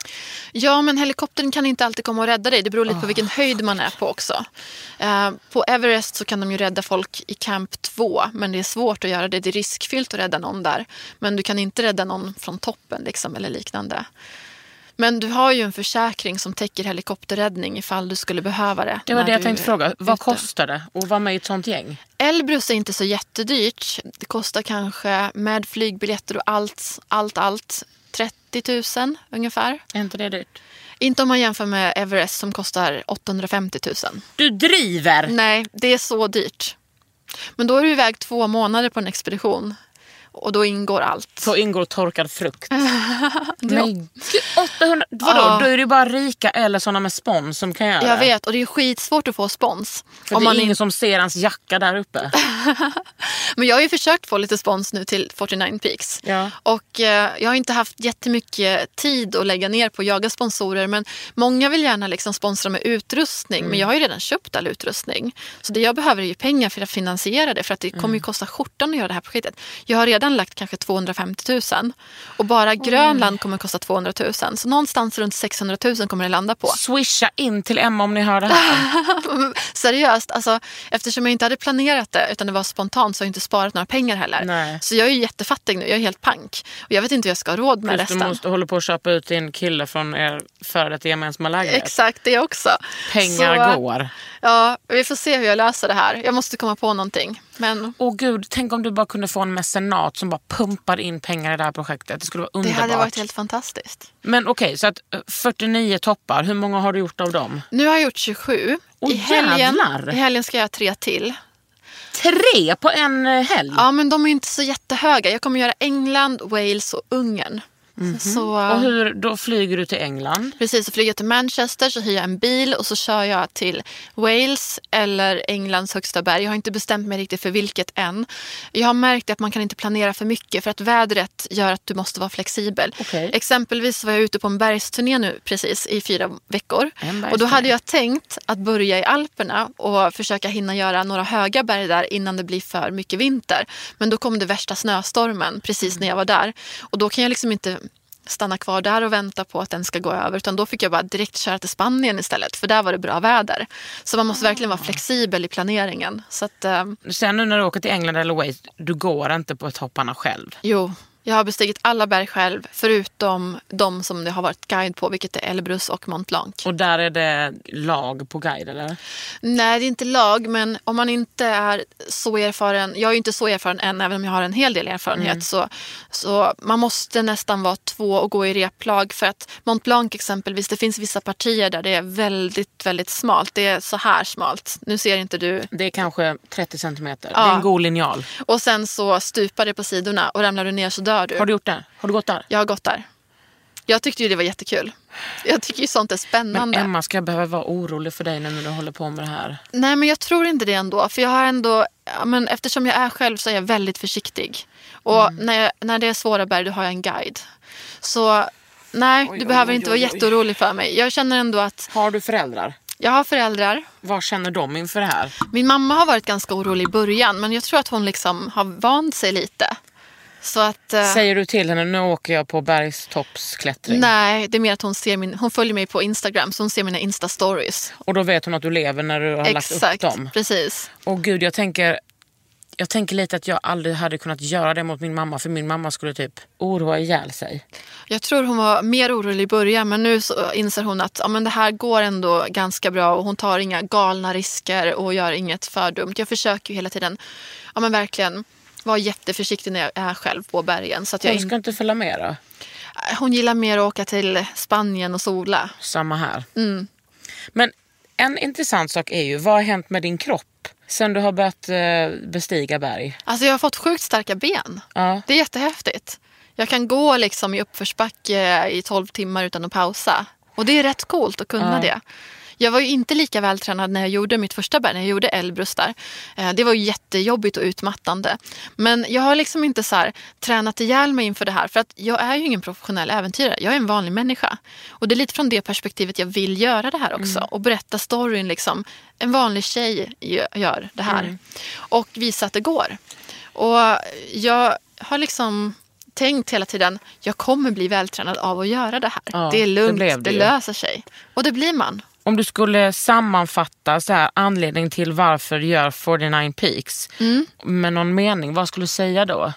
Ja, men helikoptern kan inte alltid komma och rädda dig. Det beror lite på vilken höjd man är på också. Eh, på Everest så kan de ju rädda folk i camp 2, men det är svårt att göra det. Det är riskfyllt att rädda någon där. Men du kan inte rädda någon från toppen liksom, eller liknande. Men du har ju en försäkring som täcker helikopterräddning ifall du skulle behöva det. Det var det jag tänkte fråga. Vad ute. kostar det att vara med i ett sånt gäng? Elbrus är inte så jättedyrt. Det kostar kanske med flygbiljetter och allt, allt, allt 30 000 ungefär. Är inte det dyrt? Inte om man jämför med Everest som kostar 850 000. Du driver! Nej, det är så dyrt. Men då är du iväg två månader på en expedition. Och då ingår allt. Så ingår torkad frukt. Men gud, 800, vadå? Ja. Då är det bara rika eller såna med spons som kan göra Jag det. vet, och det är skitsvårt att få spons. För Om det är man ingen in... som ser hans jacka där uppe. Men jag har ju försökt få lite spons nu till 49 Peaks. Ja. Och eh, jag har inte haft jättemycket tid att lägga ner på att jaga sponsorer. Men många vill gärna liksom sponsra med utrustning. Men jag har ju redan köpt all utrustning. Så det jag behöver är ju pengar för att finansiera det. För att det kommer ju kosta skjortan att göra det här projektet. Jag har redan lagt kanske 250 000. Och bara Grönland kommer kosta 200 000. Så någonstans runt 600 000 kommer det landa på. Swisha in till Emma om ni hör det här. Seriöst, alltså, eftersom jag inte hade planerat det utan det var spontant så har jag inte sparat några pengar heller. Nej. Så jag är jättefattig nu, jag är helt pank. Och jag vet inte hur jag ska ha råd med Plus du resten. måste hålla på att köpa ut din kille från er före detta gemensamma lägenhet. Exakt, det också. Pengar så, går. Ja, vi får se hur jag löser det här. Jag måste komma på någonting. Men Åh gud, tänk om du bara kunde få en mecenat som bara pumpar in pengar i det här projektet. Det skulle vara det underbart. hade varit helt fantastiskt. Men okej, så att eh, 49 toppar, hur många har du gjort av dem? Nu har jag gjort 27. Åh, I, helgen. I helgen ska jag göra tre till. Tre på en eh, helg? Ja, men de är inte så jättehöga. Jag kommer göra England, Wales och Ungern. Så, Och hur, då flyger du till England. Precis, så flyger jag till Manchester, så hyr jag en bil och så kör jag till Wales eller Englands högsta berg. Jag har inte bestämt mig riktigt för vilket än. Jag har märkt att man kan inte planera för mycket för att vädret gör att du måste vara flexibel. Okej. Exempelvis var jag ute på en bergsturné nu precis i fyra veckor. Och då hade jag tänkt att börja i Alperna och försöka hinna göra några höga berg där innan det blir för mycket vinter. Men då kom det värsta snöstormen precis när jag var där. Och då kan jag liksom inte stanna kvar där och vänta på att den ska gå över. Utan då fick jag bara direkt köra till Spanien istället. För där var det bra väder. Så man måste verkligen vara flexibel i planeringen. Så att, eh, Sen nu när du åker till England eller Wales, du går inte på topparna själv. jo, jag har bestigit alla berg själv. Förutom de som det har varit guide på. Vilket är Elbrus och Mont Blanc. Och där är det lag på guide eller? Nej, det är inte lag, men om man inte är så erfaren. Jag är ju inte så erfaren än, även om jag har en hel del erfarenhet. Så, så man måste nästan vara två och gå i replag. För att Mont Blanc exempelvis, det finns vissa partier där det är väldigt, väldigt smalt. Det är så här smalt. Nu ser inte du. Det är kanske 30 centimeter. Ja. Det är en god linjal. Och sen så stupar det på sidorna och ramlar du ner så dör du. Har du gjort det? Har du gått där? Jag har gått där. Jag tyckte ju det var jättekul. Jag tycker ju sånt är Men spännande. Emma, ska jag behöva vara orolig för dig nu när du håller på med det här? Nej, men jag tror inte det ändå. För jag har ändå, ja, men eftersom jag är själv så är jag väldigt försiktig. Och Mm. när, jag, när det är svåra berg då har jag en guide. Så nej, du behöver inte vara jätteorolig för mig. Jag känner ändå att Har du föräldrar? jag har föräldrar. Vad känner de inför det här? Min mamma har varit ganska orolig i början men jag tror att hon liksom har vant sig lite. Så att... eh, Säger du till henne, nu åker jag på bergstoppsklättring. Nej, det är mer att hon, ser min, hon följer mig på Instagram så hon ser mina Insta-stories. Och då vet hon att du lever när du har lagt Exakt, upp dem. precis. Och gud, jag tänker, jag tänker lite att jag aldrig hade kunnat göra det mot min mamma. För min mamma skulle typ oroa ihjäl sig. Jag tror hon var mer orolig i början men nu så inser hon att ja, men det här går ändå ganska bra och hon tar inga galna risker och gör inget för dumt. Jag försöker ju hela tiden ja, men verkligen vara jätteförsiktig när jag är själv på bergen. Så att jag Hon ska in... inte följa med då? hon gillar mer att åka till Spanien och sola. Samma här. Mm. Men en intressant sak är ju, vad har hänt med din kropp? Sen du har börjat eh, bestiga berg? Alltså jag har fått sjukt starka ben. Ja. Det är jättehäftigt. Jag kan gå liksom i uppförsbacke i 12 timmar utan att pausa. Och det är rätt coolt att kunna Ja. det. Jag var ju inte lika vältränad när jag gjorde mitt första berg, när jag gjorde Elbrus där. Eh, Det var jättejobbigt och utmattande. Men jag har liksom inte så här tränat ihjäl mig inför det här. För att jag är ju ingen professionell äventyrare. Jag är en vanlig människa. Och det är lite från det perspektivet jag vill göra det här också. Och berätta storyn liksom. En vanlig tjej gö- gör det här. Och visa att det går. Och jag har liksom tänkt hela tiden, jag kommer bli vältränad av att göra det här. Ja, det är lugnt, det, det löser sig. Och det blir man. Om du skulle sammanfatta så här, anledning till varför du gör 49 Peaks Mm. med någon mening, vad skulle du säga då?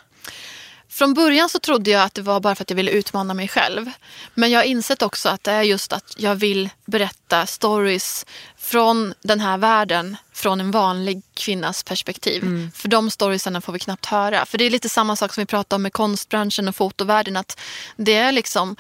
Från början så trodde jag att det var bara för att jag ville utmana mig själv. Men jag har insett också att det är just att jag vill berätta stories från den här världen från en vanlig kvinnas perspektiv. För de storiesarna får vi knappt höra. För det är lite samma sak som vi pratade om med konstbranschen och fotovärlden. Att det är liksom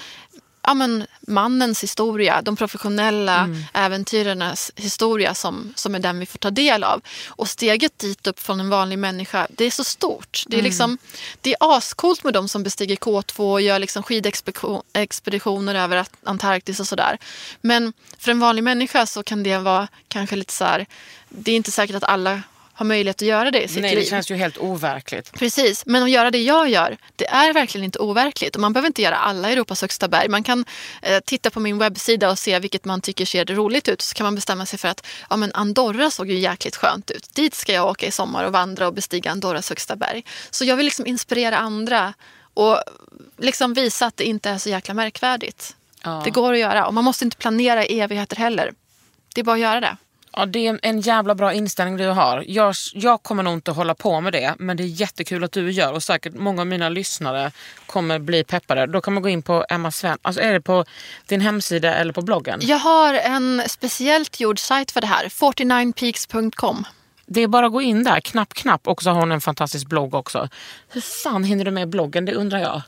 ja, men, mannens historia, de professionella äventyrarnas historia som, som är den vi får ta del av. Och steget dit upp från en vanlig människa, det är så stort. Det är, liksom, det är ascoolt med de som bestiger K2 och gör liksom skidexpeditioner över Antarktis och sådär. Men för en vanlig människa så kan det vara kanske lite så här, det är inte säkert att alla har möjlighet att göra det i sitt Nej, liv. det känns ju helt overkligt. Precis, men att göra det jag gör, det är verkligen inte overkligt. Och man behöver inte göra alla Europas högsta berg. Man kan eh, titta på min webbsida och se vilket man tycker ser roligt ut. Så kan man bestämma sig för att ja, men Andorra såg ju jäkligt skönt ut. Dit ska jag åka i sommar och vandra och bestiga Andorras högsta berg. Så jag vill liksom inspirera andra och liksom visa att det inte är så jäkla märkvärdigt. Ja. Det går att göra och man måste inte planera i evigheter heller. Det är bara att göra det. Ja, det är en jävla bra inställning du har. Jag, jag kommer nog inte hålla på med det, men det är jättekul att du gör och säkert många av mina lyssnare kommer bli peppade. Då kan man gå in på Emma Sven. Alltså är det på din hemsida eller på bloggen? Jag har en speciellt gjord sajt för det här, 49peaks.com. Det är bara att gå in där, knapp knapp och så har hon en fantastisk blogg också. Hur fan hinner du med bloggen? Det undrar jag.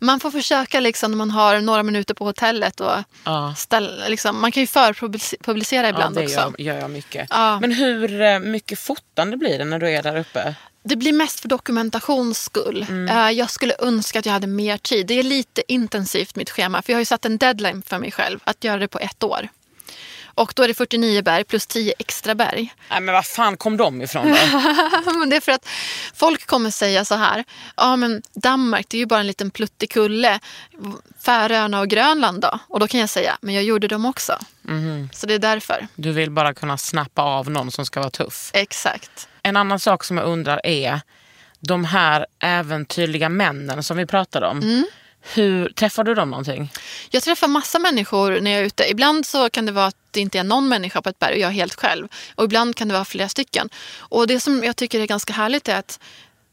Man får försöka liksom när man har några minuter på hotellet. Och Ja. ställa, liksom, man kan ju förpublicera ibland ja, det också. gör, gör jag mycket. Ja. Men hur eh, mycket fotande blir det när du är där uppe? Det blir mest för dokumentations skull. Mm. Eh, Jag skulle önska att jag hade mer tid. Det är lite intensivt mitt schema. För jag har ju satt en deadline för mig själv. Att göra det på ett år. Och då är det 49 berg plus 10 extra berg. Nej men var fan kom de ifrån då? Det är för att folk kommer säga så här. Ja men Danmark det är ju bara en liten pluttig kulle. Färöarna och Grönland då? Och då kan jag säga, men jag gjorde dem också. Mhm. Så det är därför. Du vill bara kunna snappa av någon som ska vara tuff. Exakt. En annan sak som jag undrar är de här äventyrliga männen som vi pratade om. Mm. Hur Träffar du dem någonting? Jag träffar massa människor när jag är ute. Ibland så kan det vara att det inte är någon människa på ett berg och jag är helt själv. Och ibland kan det vara flera stycken. Och det som jag tycker är ganska härligt är att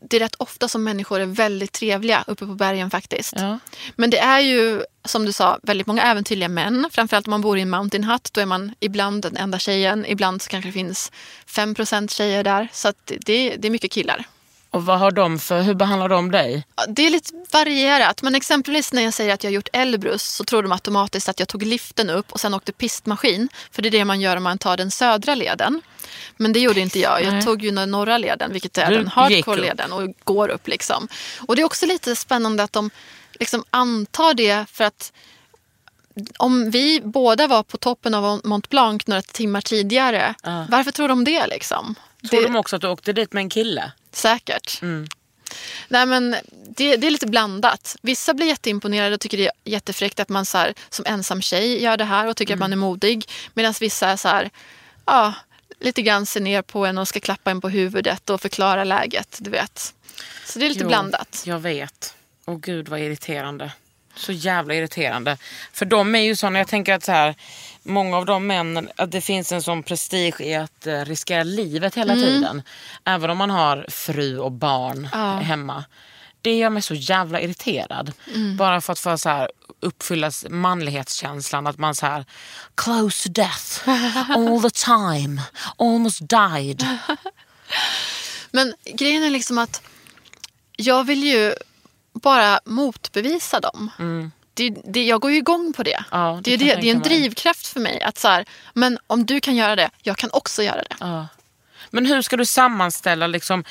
det är rätt ofta som människor är väldigt trevliga uppe på bergen faktiskt. Ja. Men det är ju, som du sa, väldigt många äventyrliga män. Framförallt om man bor i en mountain hut. Då är man ibland den enda tjejen. Ibland så kanske det finns 5% tjejer där. Så det, det är mycket killar. Och vad har de för, hur behandlar de dig? Det är lite varierat. Men exempelvis när jag säger att jag har gjort Elbrus så tror de automatiskt att jag tog liften upp och sen åkte pistmaskin. För det är det man gör om man tar den södra leden. Men det gjorde inte jag. Jag Nej. tog ju den norra leden, vilket är Du den gick hardcore-leden och går upp. liksom. Och det är också lite spännande att de liksom antar det för att om vi båda var på toppen av Mont Blanc några timmar tidigare, varför tror de det liksom? Tror det, de också att du åkte dit med en kille? Säkert. Nej, men det, det är lite blandat. Vissa blir jätteimponerade och tycker det är jättefräckt att man så här, som ensam tjej gör det här och tycker att man är modig. Medan vissa är så här, ja, lite grann ser ner på en och ska klappa en på huvudet och förklara läget. Du vet. Så det är lite Jo, blandat. Jag vet. Åh gud vad irriterande. Så jävla irriterande. För de är ju såna, jag tänker att så här, många av de männen, att det finns en sån prestige i att eh, riskera livet hela tiden. Även om man har fru och barn hemma. Det gör mig så jävla irriterad. Bara för att få så här, uppfylla manlighetskänslan. Att man så här, close to death, all the time, almost died. Men grejen är liksom att jag vill ju bara motbevisa dem. Det, det, jag går ju igång på det. Mm. Ja, det det, det, det är en drivkraft för mig. att så här, Men om du kan göra det, jag kan också göra det. Ja. Men hur ska du sammanställa, liksom,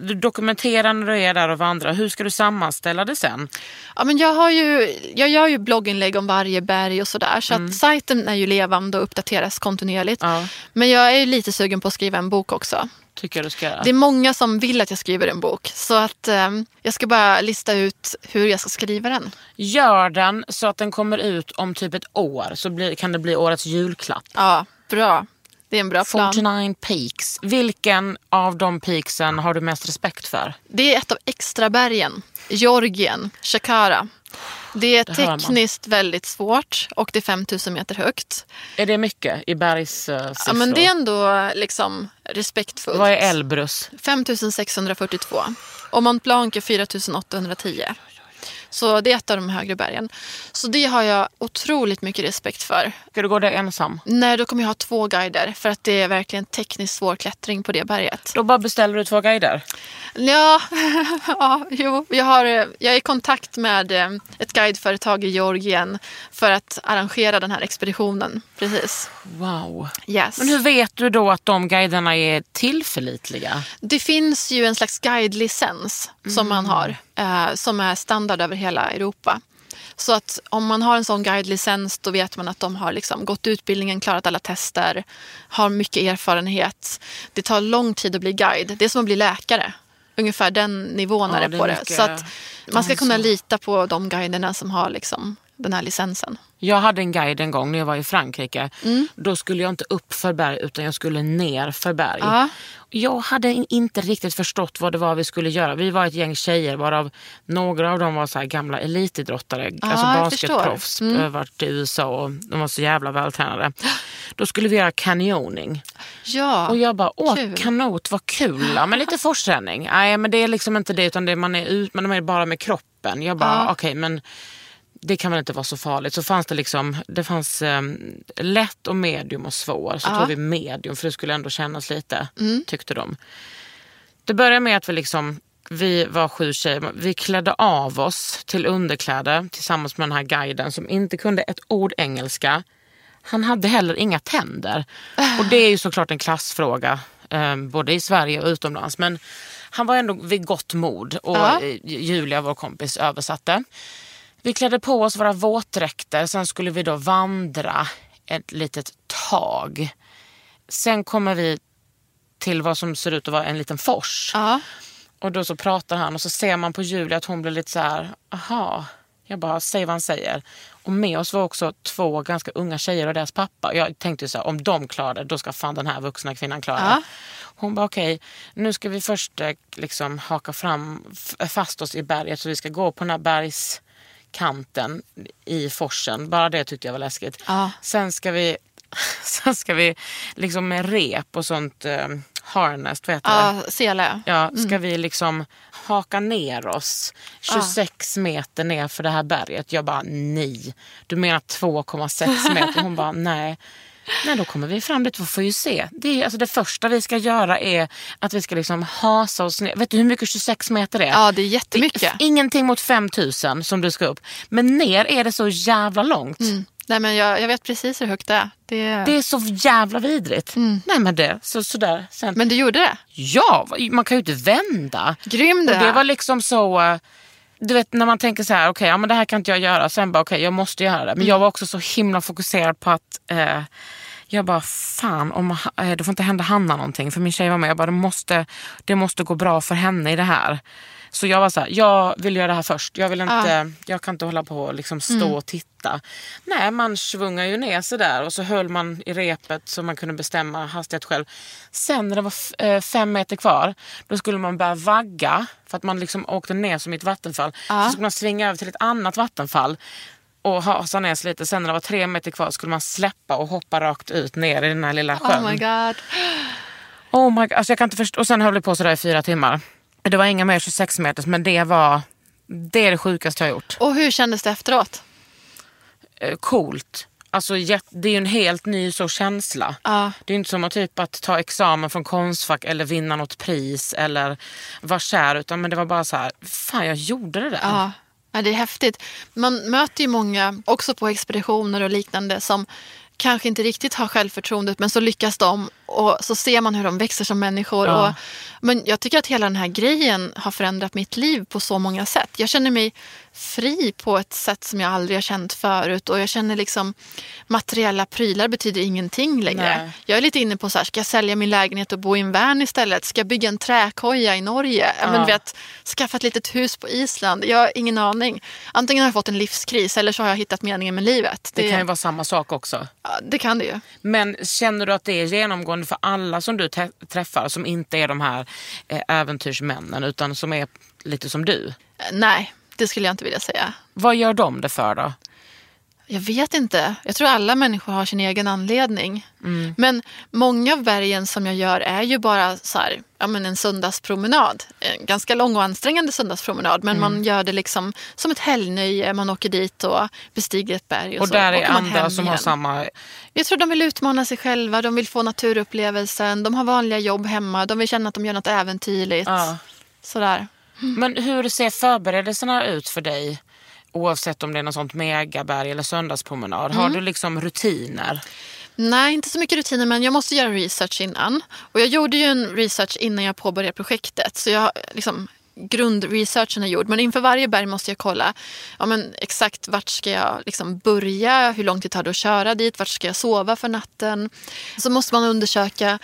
du dokumenterar när du är där och vandrar, hur ska du sammanställa det sen? Ja, men jag, har ju, jag gör ju blogginlägg om varje berg och sådär. Så att sajten är ju levande och uppdateras kontinuerligt. Mm. Ja. Men jag är ju lite sugen på att skriva en bok också. Tycker jag du ska göra. Det är många som vill att jag skriver en bok. Så att eh, jag ska bara lista ut hur jag ska skriva den. Gör den så att den kommer ut om typ ett år så blir, kan det bli årets julklapp. Ja, bra. Det är en bra plan. 49 peaks. Vilken av de peaksen har du mest respekt för? Det är ett av extrabergen. Georgien, Shakara. Det är Det tekniskt väldigt svårt och det är 5000 meter högt. Är det mycket i bergssiffror? Ja, men det är ändå liksom respektfullt. Vad är Elbrus? 5642 och Mont Blanc är 4810. Så det är ett av de högre bergen. Så det har jag otroligt mycket respekt för. Ska du gå där ensam? Nej, då kommer jag ha två guider för att det är verkligen tekniskt svår klättring på det berget. Då bara beställer du två guider. Ja, ja jo, jag, har, jag är i kontakt med eh, ett guideföretag i Georgien för att arrangera den här expeditionen. Precis. Wow. Yes. Men hur vet du då att de guiderna är tillförlitliga? Det finns ju en slags guidelicens som man har eh, som är standard över hela Europa. Så att om man har en sån guidelicens då vet man att de har liksom gått utbildningen, klarat alla tester, har mycket erfarenhet. Det tar lång tid att bli guide. Det är som att bli läkare. Ungefär den nivån Ja, är det på det. Så att man ska kunna lita på de guiderna som har liksom den här licensen. Jag hade en guide en gång när jag var i Frankrike. Mm. Då skulle jag inte upp för berg utan jag skulle ner för berg. Ja. Jag hade in- inte riktigt förstått vad det var vi skulle göra. Vi var ett gäng tjejer varav några av dem var så gamla elitidrottare. alltså jag förstår. basketproffs. Mm. Varit i USA och de var så jävla vältränade. Då skulle vi göra canyoning. Ja, Och jag bara, åh kul. kanot vad kul. Ja, men lite forsträning. Nej men det är liksom inte det utan det man är ut, man är bara med kroppen. Jag bara, Ja. okej men det kan väl inte vara så farligt. Så fanns det liksom, det fanns ehm, lätt och medium och svår. Så Ja. tog vi medium för det skulle ändå kännas lite, Mm. tyckte de. Det började med att vi liksom vi var sju tjejer. Vi klädde av oss till underkläder tillsammans med den här guiden som inte kunde ett ord engelska. Han hade heller inga tänder. Och det är ju såklart en klassfråga, eh, både i Sverige och utomlands. Men han var ändå vid gott mod och Ja. Julia, vår kompis, översatte. Vi klädde på oss våra våtdräkter, sen skulle vi då vandra ett litet tag. Sen kommer vi till vad som ser ut att vara en liten fors. Ja. Och då så pratar han och så ser man på Julia att hon blir lite så här, aha. Jag bara, säg vad han säger. Och med oss var också två ganska unga tjejer och deras pappa. Jag tänkte så här, om de klarar det, då ska fan den här vuxna kvinnan klara det. Ja. Hon bara, okej, nu ska vi först eh, liksom haka fram, fast oss i berget så vi ska gå på den här bergskanten i forsen. Bara det tyckte jag var läskigt. Ja. Sen ska vi, sen ska vi liksom med rep och sånt eh, harness, vad heter det? Ja, sele. Ja, ska vi liksom haka ner oss 26 meter ner för det här berget? Jag bara nej. Du menar 2,6 meter? Hon bara nej. Nej, då kommer vi fram dit. Vi får ju se. Det, är, alltså, det första vi ska göra är att vi ska liksom hasa oss ner. Vet du hur mycket 26 meter är? Ja, det är jättemycket. Ingenting mot 5000 som du ska upp. Men ner är det så jävla långt. Nej, men jag, jag vet precis hur högt det är. Det... Det är så jävla vidrigt. Nej men det, så, sådär. Sen, Men du gjorde det? Ja, man kan ju inte vända. Grym du Och det var liksom så... eh, Du vet när man tänker så här, okej, ja, men det här kan inte jag göra. Sen bara, okej, jag måste göra det. Men jag var också så himla fokuserad på att eh, jag bara, fan, om, eh, det får inte hända Hanna någonting. För min tjej var med. Jag bara, det måste, det måste gå bra för henne i det här. Så jag var så här, jag vill göra det här först. Jag, vill inte, jag kan inte hålla på och liksom stå och titta. Nej, man svungar ju ner sig där och så höll man i repet så man kunde bestämma hastighet själv. Sen när det var eh, fem meter kvar, då skulle man börja vagga för att man liksom åkte ner som i ett vattenfall. Så skulle man svinga över till ett annat vattenfall och hasa ner sig lite. Sen när det var tre meter kvar skulle man släppa och hoppa rakt ut ner i den här lilla sjön. Oh my god. Oh my God. Alltså jag kan inte förstå. Och sen höll vi på sådär i fyra timmar. Det var inga mer 26 meters men det var det, är det sjukaste jag har gjort. Och hur kändes det efteråt? Eh, coolt. Alltså det är ju en helt ny så känsla. Ja. Det är inte som att typ att ta examen från Konstfack eller vinna något pris eller vara kär utan men det var bara så här, fan jag gjorde det där. Ja. ja, det är häftigt. Man möter ju många, också på expeditioner och liknande, som kanske inte riktigt har självförtroendet men så lyckas de och så ser man hur de växer som människor. Ja. Och, men jag tycker att hela den här grejen har förändrat mitt liv på så många sätt. Jag känner mig fri på ett sätt som jag aldrig har känt förut och jag känner liksom materiella prylar betyder ingenting längre. Nej. Jag är lite inne på så här, ska jag sälja min lägenhet och bo i en van istället? Ska jag bygga en träkoja i Norge? Ja. Men, vet, skaffa ett litet hus på Island? Jag har ingen aning. Antingen har jag fått en livskris eller så har jag hittat meningen med livet. Det kan ju vara samma sak också. ja, det kan det ju. Men känner du att det är genomgående för alla som du träffar som inte är de här eh, äventyrsmännen utan som är lite som du? Nej, det skulle jag inte vilja säga. Vad gör de det för då? Jag vet inte. Jag tror alla människor har sin egen anledning. Men många av bergen som jag gör är ju bara så här, ja, men en söndagspromenad. En ganska lång och ansträngande söndagspromenad. Men man gör det liksom som ett helgnöje. Man åker dit och bestiger ett berg. Och, Och så där är andra som har igen. samma... Jag tror de vill utmana sig själva. De vill få naturupplevelsen. De har vanliga jobb hemma. De vill känna att de gör något äventyrligt. Ja. Sådär. Men hur ser förberedelserna ut för dig? Oavsett om det är något sånt megaberg eller söndagspromenad. Har du liksom rutiner? Nej, inte så mycket rutiner men jag måste göra research innan. Och jag gjorde ju en research innan jag påbörjade projektet. Så jag liksom grundresearchen är gjord. Men inför varje berg måste jag kolla ja, men exakt vart ska jag liksom börja, hur lång tid tar det att köra dit, vart ska jag sova för natten. Så måste man undersöka,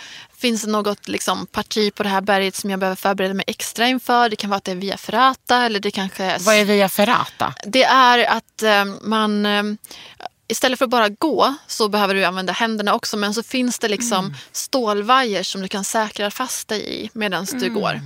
finns det något liksom, parti på det här berget som jag behöver förbereda mig extra inför? Det kan vara att det är via Ferrata eller det kanske är... Vad är via ferrata? Det är att eh, man eh, istället för att bara gå så behöver du använda händerna också. Men så finns det liksom stålvajer som du kan säkra fast dig i medan du går.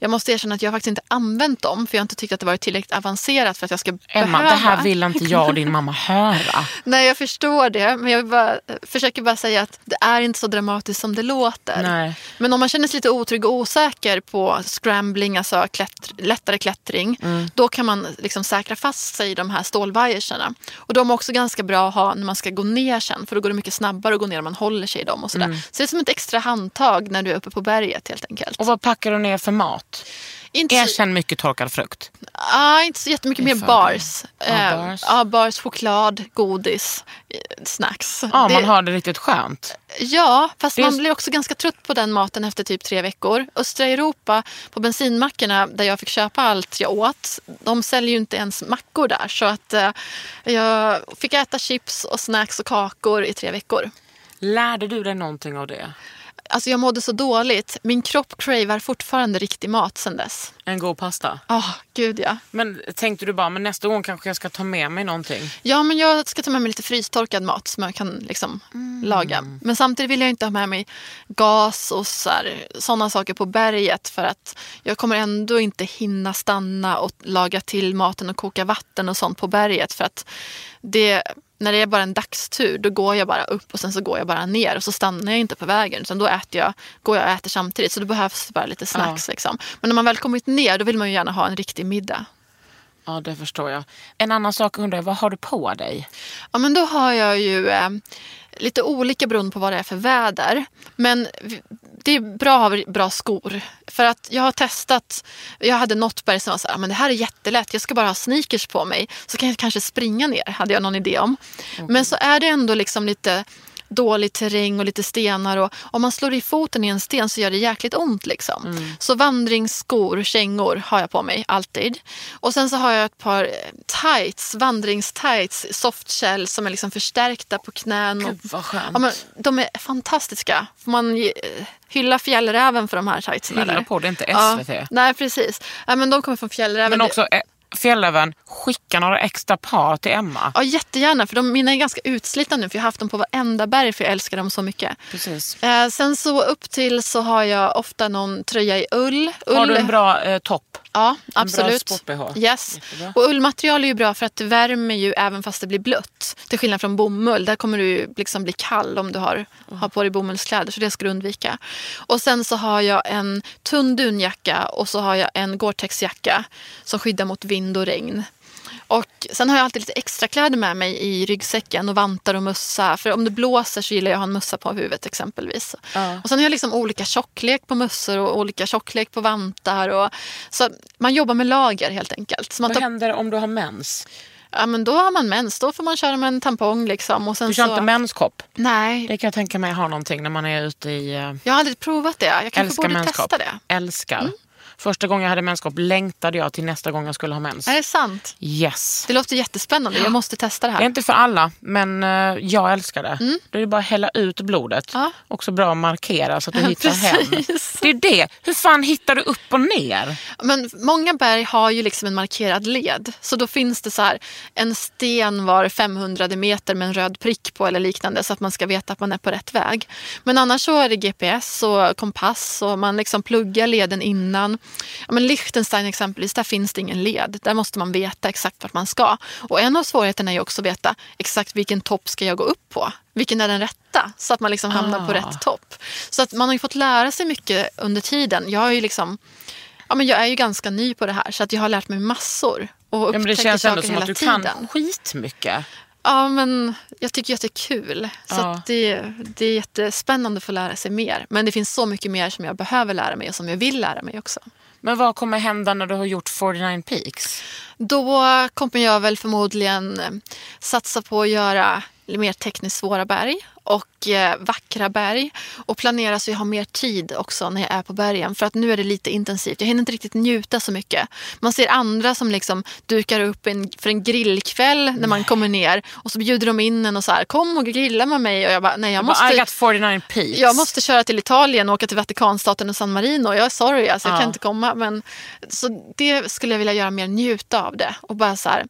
Jag måste erkänna att jag faktiskt inte använt dem för jag har inte tyckt att det varit tillräckligt avancerat för att jag ska Emma, behöva. det här vill inte jag och din mamma höra. Nej, jag förstår det. Men jag bara, försöker bara säga att det är inte så dramatiskt som det låter. Nej. Men om man känner sig lite otrygg och osäker på scrambling, alltså klättr- lättare klättring, Mm. då kan man liksom säkra fast sig i de här stålvajerserna. Och de är också ganska bra att ha när man ska gå ner sen, för då går det mycket snabbare att gå ner om man håller sig i dem. Och sådär. Mm. Så det är som ett extra handtag när du är uppe på berget helt enkelt. Och vad packar du ner för mat? Inte så- Erkänn mycket torkad frukt. Ah, inte så jättemycket är mer bars. Ja, Eh, bars. Ja, bars, choklad, godis, eh, snacks. Ja, Det- man har det riktigt skönt. Ja, fast Det är- man blir också ganska trött på den maten efter typ tre veckor. Östra Europa, på bensinmackorna där jag fick köpa allt jag åt, de säljer ju inte ens mackor där. Så att eh, jag fick äta chips och snacks och kakor i tre veckor. Lärde du dig någonting av det? Alltså jag mådde så dåligt. Min kropp cravar fortfarande riktig mat sen dess. En god pasta? Åh, gud ja. Men tänkte du bara, men nästa gång kanske jag ska ta med mig någonting? Ja, men jag ska ta med mig lite frystorkad mat som jag kan liksom laga. Men samtidigt vill jag inte ha med mig gas och sådana saker på berget för att jag kommer ändå inte hinna stanna och laga till maten och koka vatten och sånt på berget för att det när det är bara en dagstur då går jag bara upp och sen så går jag bara ner och så stannar jag inte på vägen utan då äter jag, går jag och äter samtidigt så det behövs bara lite snacks. Liksom. Men när man väl kommit ner då vill man ju gärna ha en riktig middag. Ja, det förstår jag. En annan sak undrar jag, vad har du på dig? Ja, men då har jag ju eh, lite olika beroende på vad det är för väder. Men det är bra att ha bra skor. För att jag har testat, jag hade något berg som var så här, "Ah, men det här är jättelätt, jag ska bara ha sneakers på mig. Så kan jag kanske springa ner, hade jag någon idé om. Men så är det ändå liksom lite dålig terräng och lite stenar och om man slår i foten i en sten så gör det jäkligt ont liksom. Så vandringsskor, kängor har jag på mig alltid. Och sen så har jag ett par eh, tights, vandringstights, softshell som är liksom förstärkta på knän. Och, Gud vad skönt. ja, men, de är fantastiska. Får man eh, hylla fjällräven för de här tightsen? Hylla på, det är inte Ja, SVT. nej precis. Ja, men de kommer från fjällräven. Men också eh, Fjällräven, skicka några extra par till Emma. Ja, jättegärna. För de, mina är ganska utslitna nu för jag har haft dem på varenda berg för jag älskar dem så mycket. Precis. Eh, sen så upp till så har jag ofta någon tröja i ull. ull Har du en bra eh, topp? Ja, bra absolut. sport-BH? Yes. Jättebra. Och ullmaterial är ju bra för att det värmer ju även fast det blir blött. Till skillnad från bomull. Där kommer du liksom bli kall om du har, har på dig bomullskläder. Så det ska du undvika. Och sen så har jag en tunn dunjacka och så har jag en Gore-Tex-jacka som skyddar mot vind och regn. Och sen har jag alltid lite extra kläder med mig i ryggsäcken och vantar och mössa. För om det blåser så gillar jag att ha en mössa på huvudet exempelvis. Och sen har jag liksom olika tjocklek på mössor och olika tjocklek på vantar. Och, så man jobbar med lager helt enkelt. Så Vad tar, händer om du har mens? ja, men då har man mens, då får man köra med en tampong. Liksom. Och sen Du kör så, inte menskopp? Nej, Det kan jag tänka mig har någonting när man är ute i... eh, jag har aldrig provat det. Jag kanske älskar borde menskopp. testa det. Mm. Första gången jag hade menskopp längtade jag till nästa gång jag skulle ha mens. Är det sant? Yes. Det låter jättespännande. Jag måste testa det Det är här. inte för alla, men eh, jag älskar det. Det är bara att hälla ut blodet. Mm. Ja. Också bra att markera så att du hittar hem. Det är det. Hur fan hittar du upp och ner? Men många berg har ju liksom en markerad led. Så då finns det så här en sten var 500 meter med en röd prick på eller liknande så att man ska veta att man är på rätt väg. Men annars så är det GPS och kompass och man liksom pluggar leden innan. Ja, men Liechtenstein exempelvis, där finns det ingen led. Där måste man veta exakt vart man ska. Och en av svårigheterna är ju också att veta exakt vilken topp ska jag gå upp på. Vilken är den rätta? Så att man liksom hamnar på Ah. rätt topp. Så att man har ju fått lära sig mycket under tiden. Jag har ju liksom Ja, men jag är ju ganska ny på det här så att jag har lärt mig massor. Och Ja, men det känns ändå som att du tiden. kan skitmycket. Ja, men jag tycker att det är kul. Så Ja. det, det är jättespännande att få lära sig mer. Men det finns så mycket mer som jag behöver lära mig och som jag vill lära mig också. Men vad kommer hända när du har gjort 49 Peaks? Då kommer jag väl förmodligen eh, satsa på att göra mer tekniskt svåra berg och eh, vackra berg och planera så jag har mer tid också när jag är på bergen för att nu är det lite intensivt. Jag hinner inte riktigt njuta så mycket. Man ser andra som liksom dukar upp en, för en grillkväll när man kommer ner och så bjuder de in en och så här kom och grilla med mig och jag bara nej jag Måste... I got 49 Peaks. jag måste köra till Italien och åka till Vatikanstaten och San Marino. Jag är sorry, alltså, jag Ja. kan inte komma. Men, så det skulle jag vilja göra mer, njuta av det. Och bara så här,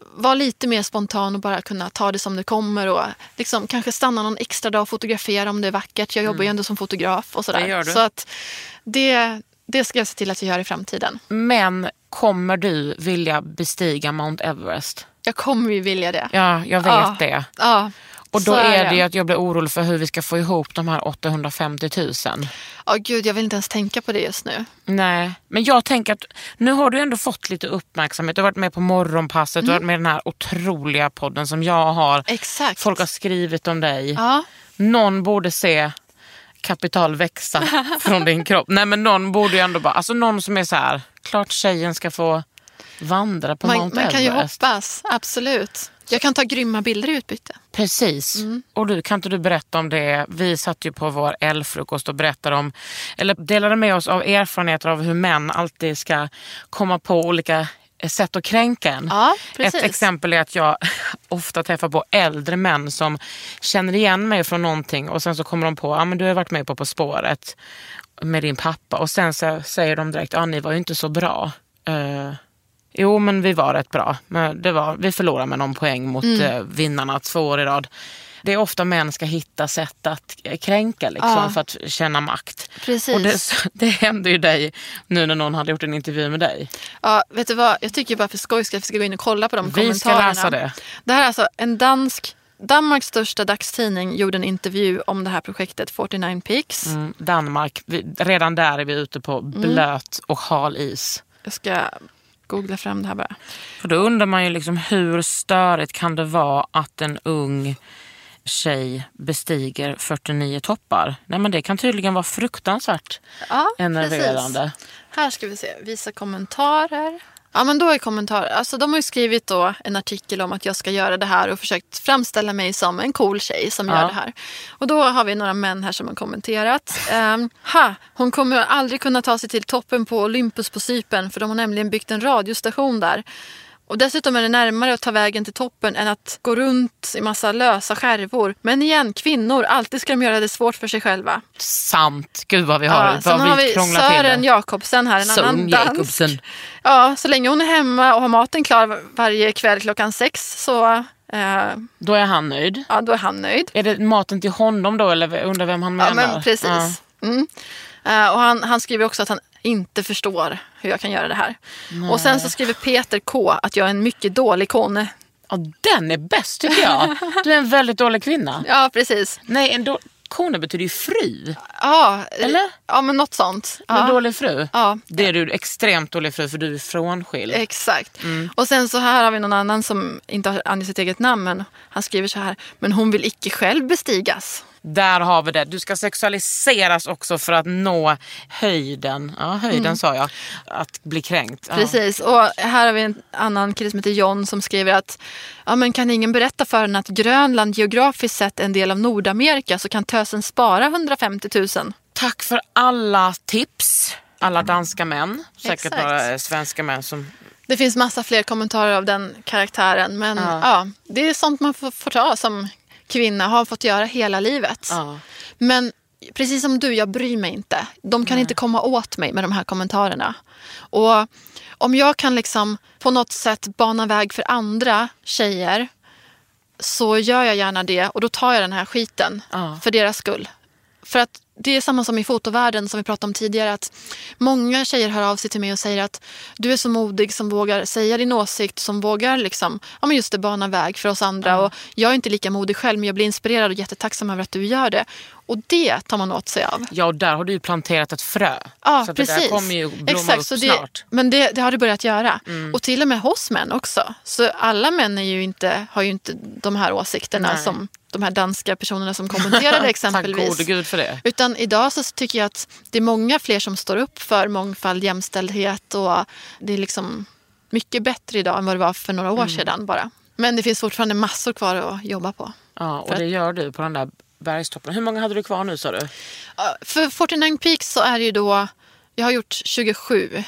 vara lite mer spontan och bara kunna ta det som det kommer. Och liksom, kanske stanna någon extra dag och fotografera om det är vackert. Jag jobbar ju ändå som fotograf och sådär. Mm. Så att det, det ska jag se till att jag gör i framtiden. Men kommer du vilja bestiga Mount Everest? Jag kommer ju vilja det. Ja, jag vet Ja. det. Ja, Och då så är det. det ju att jag blir orolig för hur vi ska få ihop de här 850 000. Ja, gud, jag vill inte ens tänka på det just nu. Nej, men jag tänker att nu har du ändå fått lite uppmärksamhet. Du har varit med på morgonpasset, du har varit med i den här otroliga podden som jag har. Exakt. Folk har skrivit om dig. Ja. Någon borde se kapital växa från din kropp. Nej men någon borde ju ändå bara, alltså någon som är så här klart tjejen ska få vandra på Man, Mount man kan ju Everest. hoppas, absolut. Jag kan ta grymma bilder i utbyte. Precis. Och du, kan inte du berätta om det? Vi satt ju på vår L-frukost och berättade om, eller delade med oss av erfarenheter av hur män alltid ska komma på olika sätt att kränka en. Ja, Ett exempel är att jag ofta träffar på äldre män som känner igen mig från någonting och sen så kommer de på, ja ah, men du har varit med på På spåret med din pappa och sen så säger de direkt, ja ah, ni var ju inte så bra. Eh, jo men vi var rätt bra, men det var, vi förlorade med någon poäng mot Mm. eh, vinnarna två år i rad. Det är ofta män ska hitta sätt att eh, kränka liksom, Ja. för att känna makt. Precis. Och det, det hände ju dig nu när någon hade gjort en intervju med dig. Ja, vet du vad? Jag tycker bara för skojs skull att vi ska gå in och kolla på de Vi ska kommentarerna. läsa det. Det här är alltså en dansk, Danmarks största dagstidning gjorde en intervju om det här projektet 49 Peaks. Mm, Danmark, vi, redan där är vi ute på Mm. blöt och hal is. Jag ska googla fram det här bara. För då undrar man ju liksom hur störigt kan det vara att en ung tjej bestiger 49 toppar? Nej men det kan tydligen vara fruktansvärt Ja, enerverande. precis. Här ska vi se, visa kommentarer. Ja men då är kommentarer, alltså de har ju skrivit då en artikel om att jag ska göra det här och försökt framställa mig som en cool tjej som Ja. gör det här. Och då har vi några män här som har kommenterat. Um, ha, hon kommer aldrig kunna ta sig till toppen på Olympus på Cypern för de har nämligen byggt en radiostation där. Och dessutom är det närmare att ta vägen till toppen än att gå runt i massa lösa skärvor. Men igen, kvinnor, alltid ska de göra det svårt för sig själva. Sant. Gud vad vi har, Ja, vad sen har vi vi Sören. Jakobsen här, en annan Sören dansk. Jakobsen. Ja, så länge hon är hemma och har maten klar var- varje kväll klockan sex så eh, Då är han nöjd. ja, då är han nöjd. Är det maten till honom då eller undrar vem han menar? Ja, men precis. Ja. Mm. Eh, och han, han skriver också att han inte förstår hur jag kan göra det här. Och sen så skriver Peter K att jag är en mycket dålig kone. Ja, den är bäst tycker jag. Du är en väldigt dålig kvinna. Ja, precis. Nej, en då- kone betyder ju fru. Ja, Eller? Ja, men något sånt. En Ja. dålig fru. Ja. Det är du extremt dålig fru för du är frånskild. Exakt. Mm. Och sen så här har vi någon annan som inte har angett sitt eget namn men han skriver så här. Men hon vill icke själv bestigas. Där har vi det. Du ska sexualiseras också för att nå höjden. Ja, höjden sa jag. Att bli kränkt. Ja. Mm. Precis. Och här har vi en annan kille som heter John som skriver att ja, men kan ingen berätta för en att Grönland geografiskt sett är en del av Nordamerika så kan tösen spara 150 000. Tack för alla tips. Alla danska män. Säkert Exakt. några eh, svenska män som... Det finns massa fler kommentarer av den karaktären men Ja. ja. det är sånt man får, får ta som kvinna, har fått göra hela livet. Ja. Men precis som du, jag bryr mig inte. De kan inte komma åt mig med de här kommentarerna. Och om jag kan liksom på något sätt bana väg för andra tjejer så gör jag gärna det och då tar jag den här skiten Ja. för deras skull. För att det är samma som i fotovärlden som vi pratade om tidigare. Att många tjejer hör av sig till mig och säger att du är så modig som vågar säga din åsikt, som vågar liksom, ja, men just det, bana väg för oss andra. Och jag är inte lika modig själv men jag blir inspirerad och jättetacksam över att du gör det. Och det tar man åt sig av. Ja, och där har du ju planterat ett frö. Ja, så precis. det där kommer ju blomma Exakt, upp så det, snart. Mm. Men det, det har det börjat göra. Och till och med hos män också. Så alla män är ju inte, har ju inte de här åsikterna Nej. som de här danska personerna som kommenterade exempelvis. Tack gode gud för det. Utan idag så tycker jag att det är många fler som står upp för mångfald, jämställdhet och det är liksom mycket bättre idag än vad det var för några år Mm. sedan bara. Men det finns fortfarande massor kvar att jobba på. Ja, och det gör du på den där bergstoppen. Hur många hade du kvar nu sa du? För 49 Peaks så är det ju då, jag har gjort 27.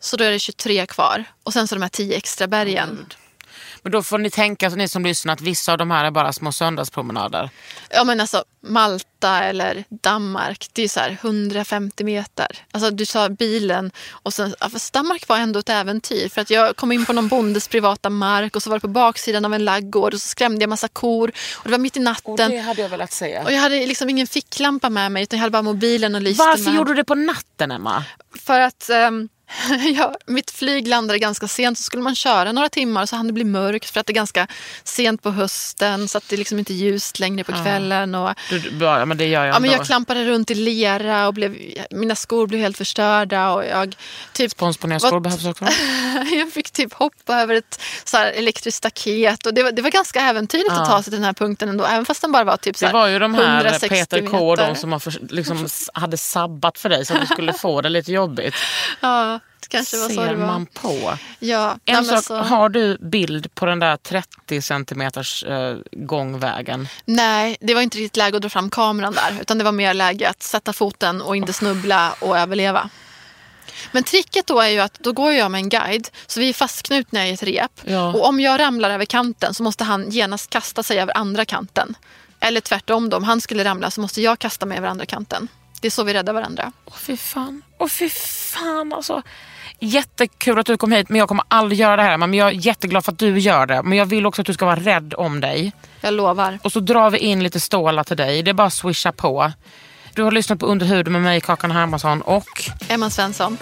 Så då är det 23 kvar. Och sen så de här 10 extra bergen. Men då får ni tänka, ni som lyssnar, att vissa av de här är bara små söndagspromenader. Ja men alltså Malta eller Danmark, det är så här 150 meter. Alltså du sa bilen och sen, ja, fast Danmark var ändå ett äventyr. För att jag kom in på någon bondes privata mark och så var det på baksidan av en laggård och så skrämde jag massa kor. Och det var mitt i Och natten. det hade jag velat se. Och jag hade liksom ingen ficklampa med mig utan jag hade bara mobilen och lyste Varför med. gjorde du det på natten Emma? För att ehm, ja, mitt flyg landade ganska sent så skulle man köra några timmar så hann det bli mörkt för att det är ganska sent på hösten så att det liksom inte är ljust längre på kvällen. Och, Du, ja, men det gör jag ja, men jag klampade runt i lera och blev, mina skor blev helt förstörda och jag typ Spons på nya skor Vad- behövs också. jag fick typ hoppa över ett så här elektriskt staket och det var, det var ganska äventyrligt att Ja. ta sig till den här punkten ändå även fast den bara var typ så Det här var ju de här 160 Peter K och de som har för, liksom, hade sabbat för dig så att du skulle få det lite jobbigt. Ja. Ja, kanske var så Ser det var. man på. Ja, En sak, så- har du bild på den där 30 centimeters eh, gångvägen? Nej, det var inte riktigt läge att dra fram kameran där. Utan det var mer läge att sätta foten och inte snubbla och överleva. Men tricket då är ju att då går jag med en guide. Så vi är fastknutna i ett rep. Ja. Och om jag ramlar över kanten så måste han genast kasta sig över andra kanten. Eller tvärtom då, om han skulle ramla så måste jag kasta mig över andra kanten. Det är så vi räddar varandra. Åh fy fan. Åh fy fan alltså. Jättekul att du kom hit men jag kommer aldrig göra det här. Men jag är jätteglad för att du gör det. Men jag vill också att du ska vara rädd om dig. Jag lovar. Och så drar vi in lite stålar till dig. Det är bara att swisha på. Du har lyssnat på Under huden med mig, Kakan Hermansson och Emma Svensson.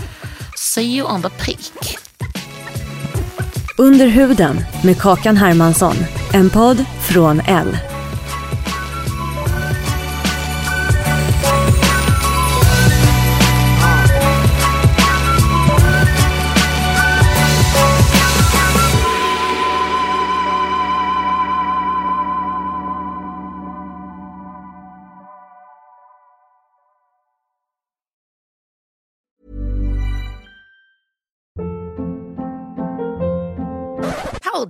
See you on the peak. Under huden med Kakan Hermansson. En podd från L.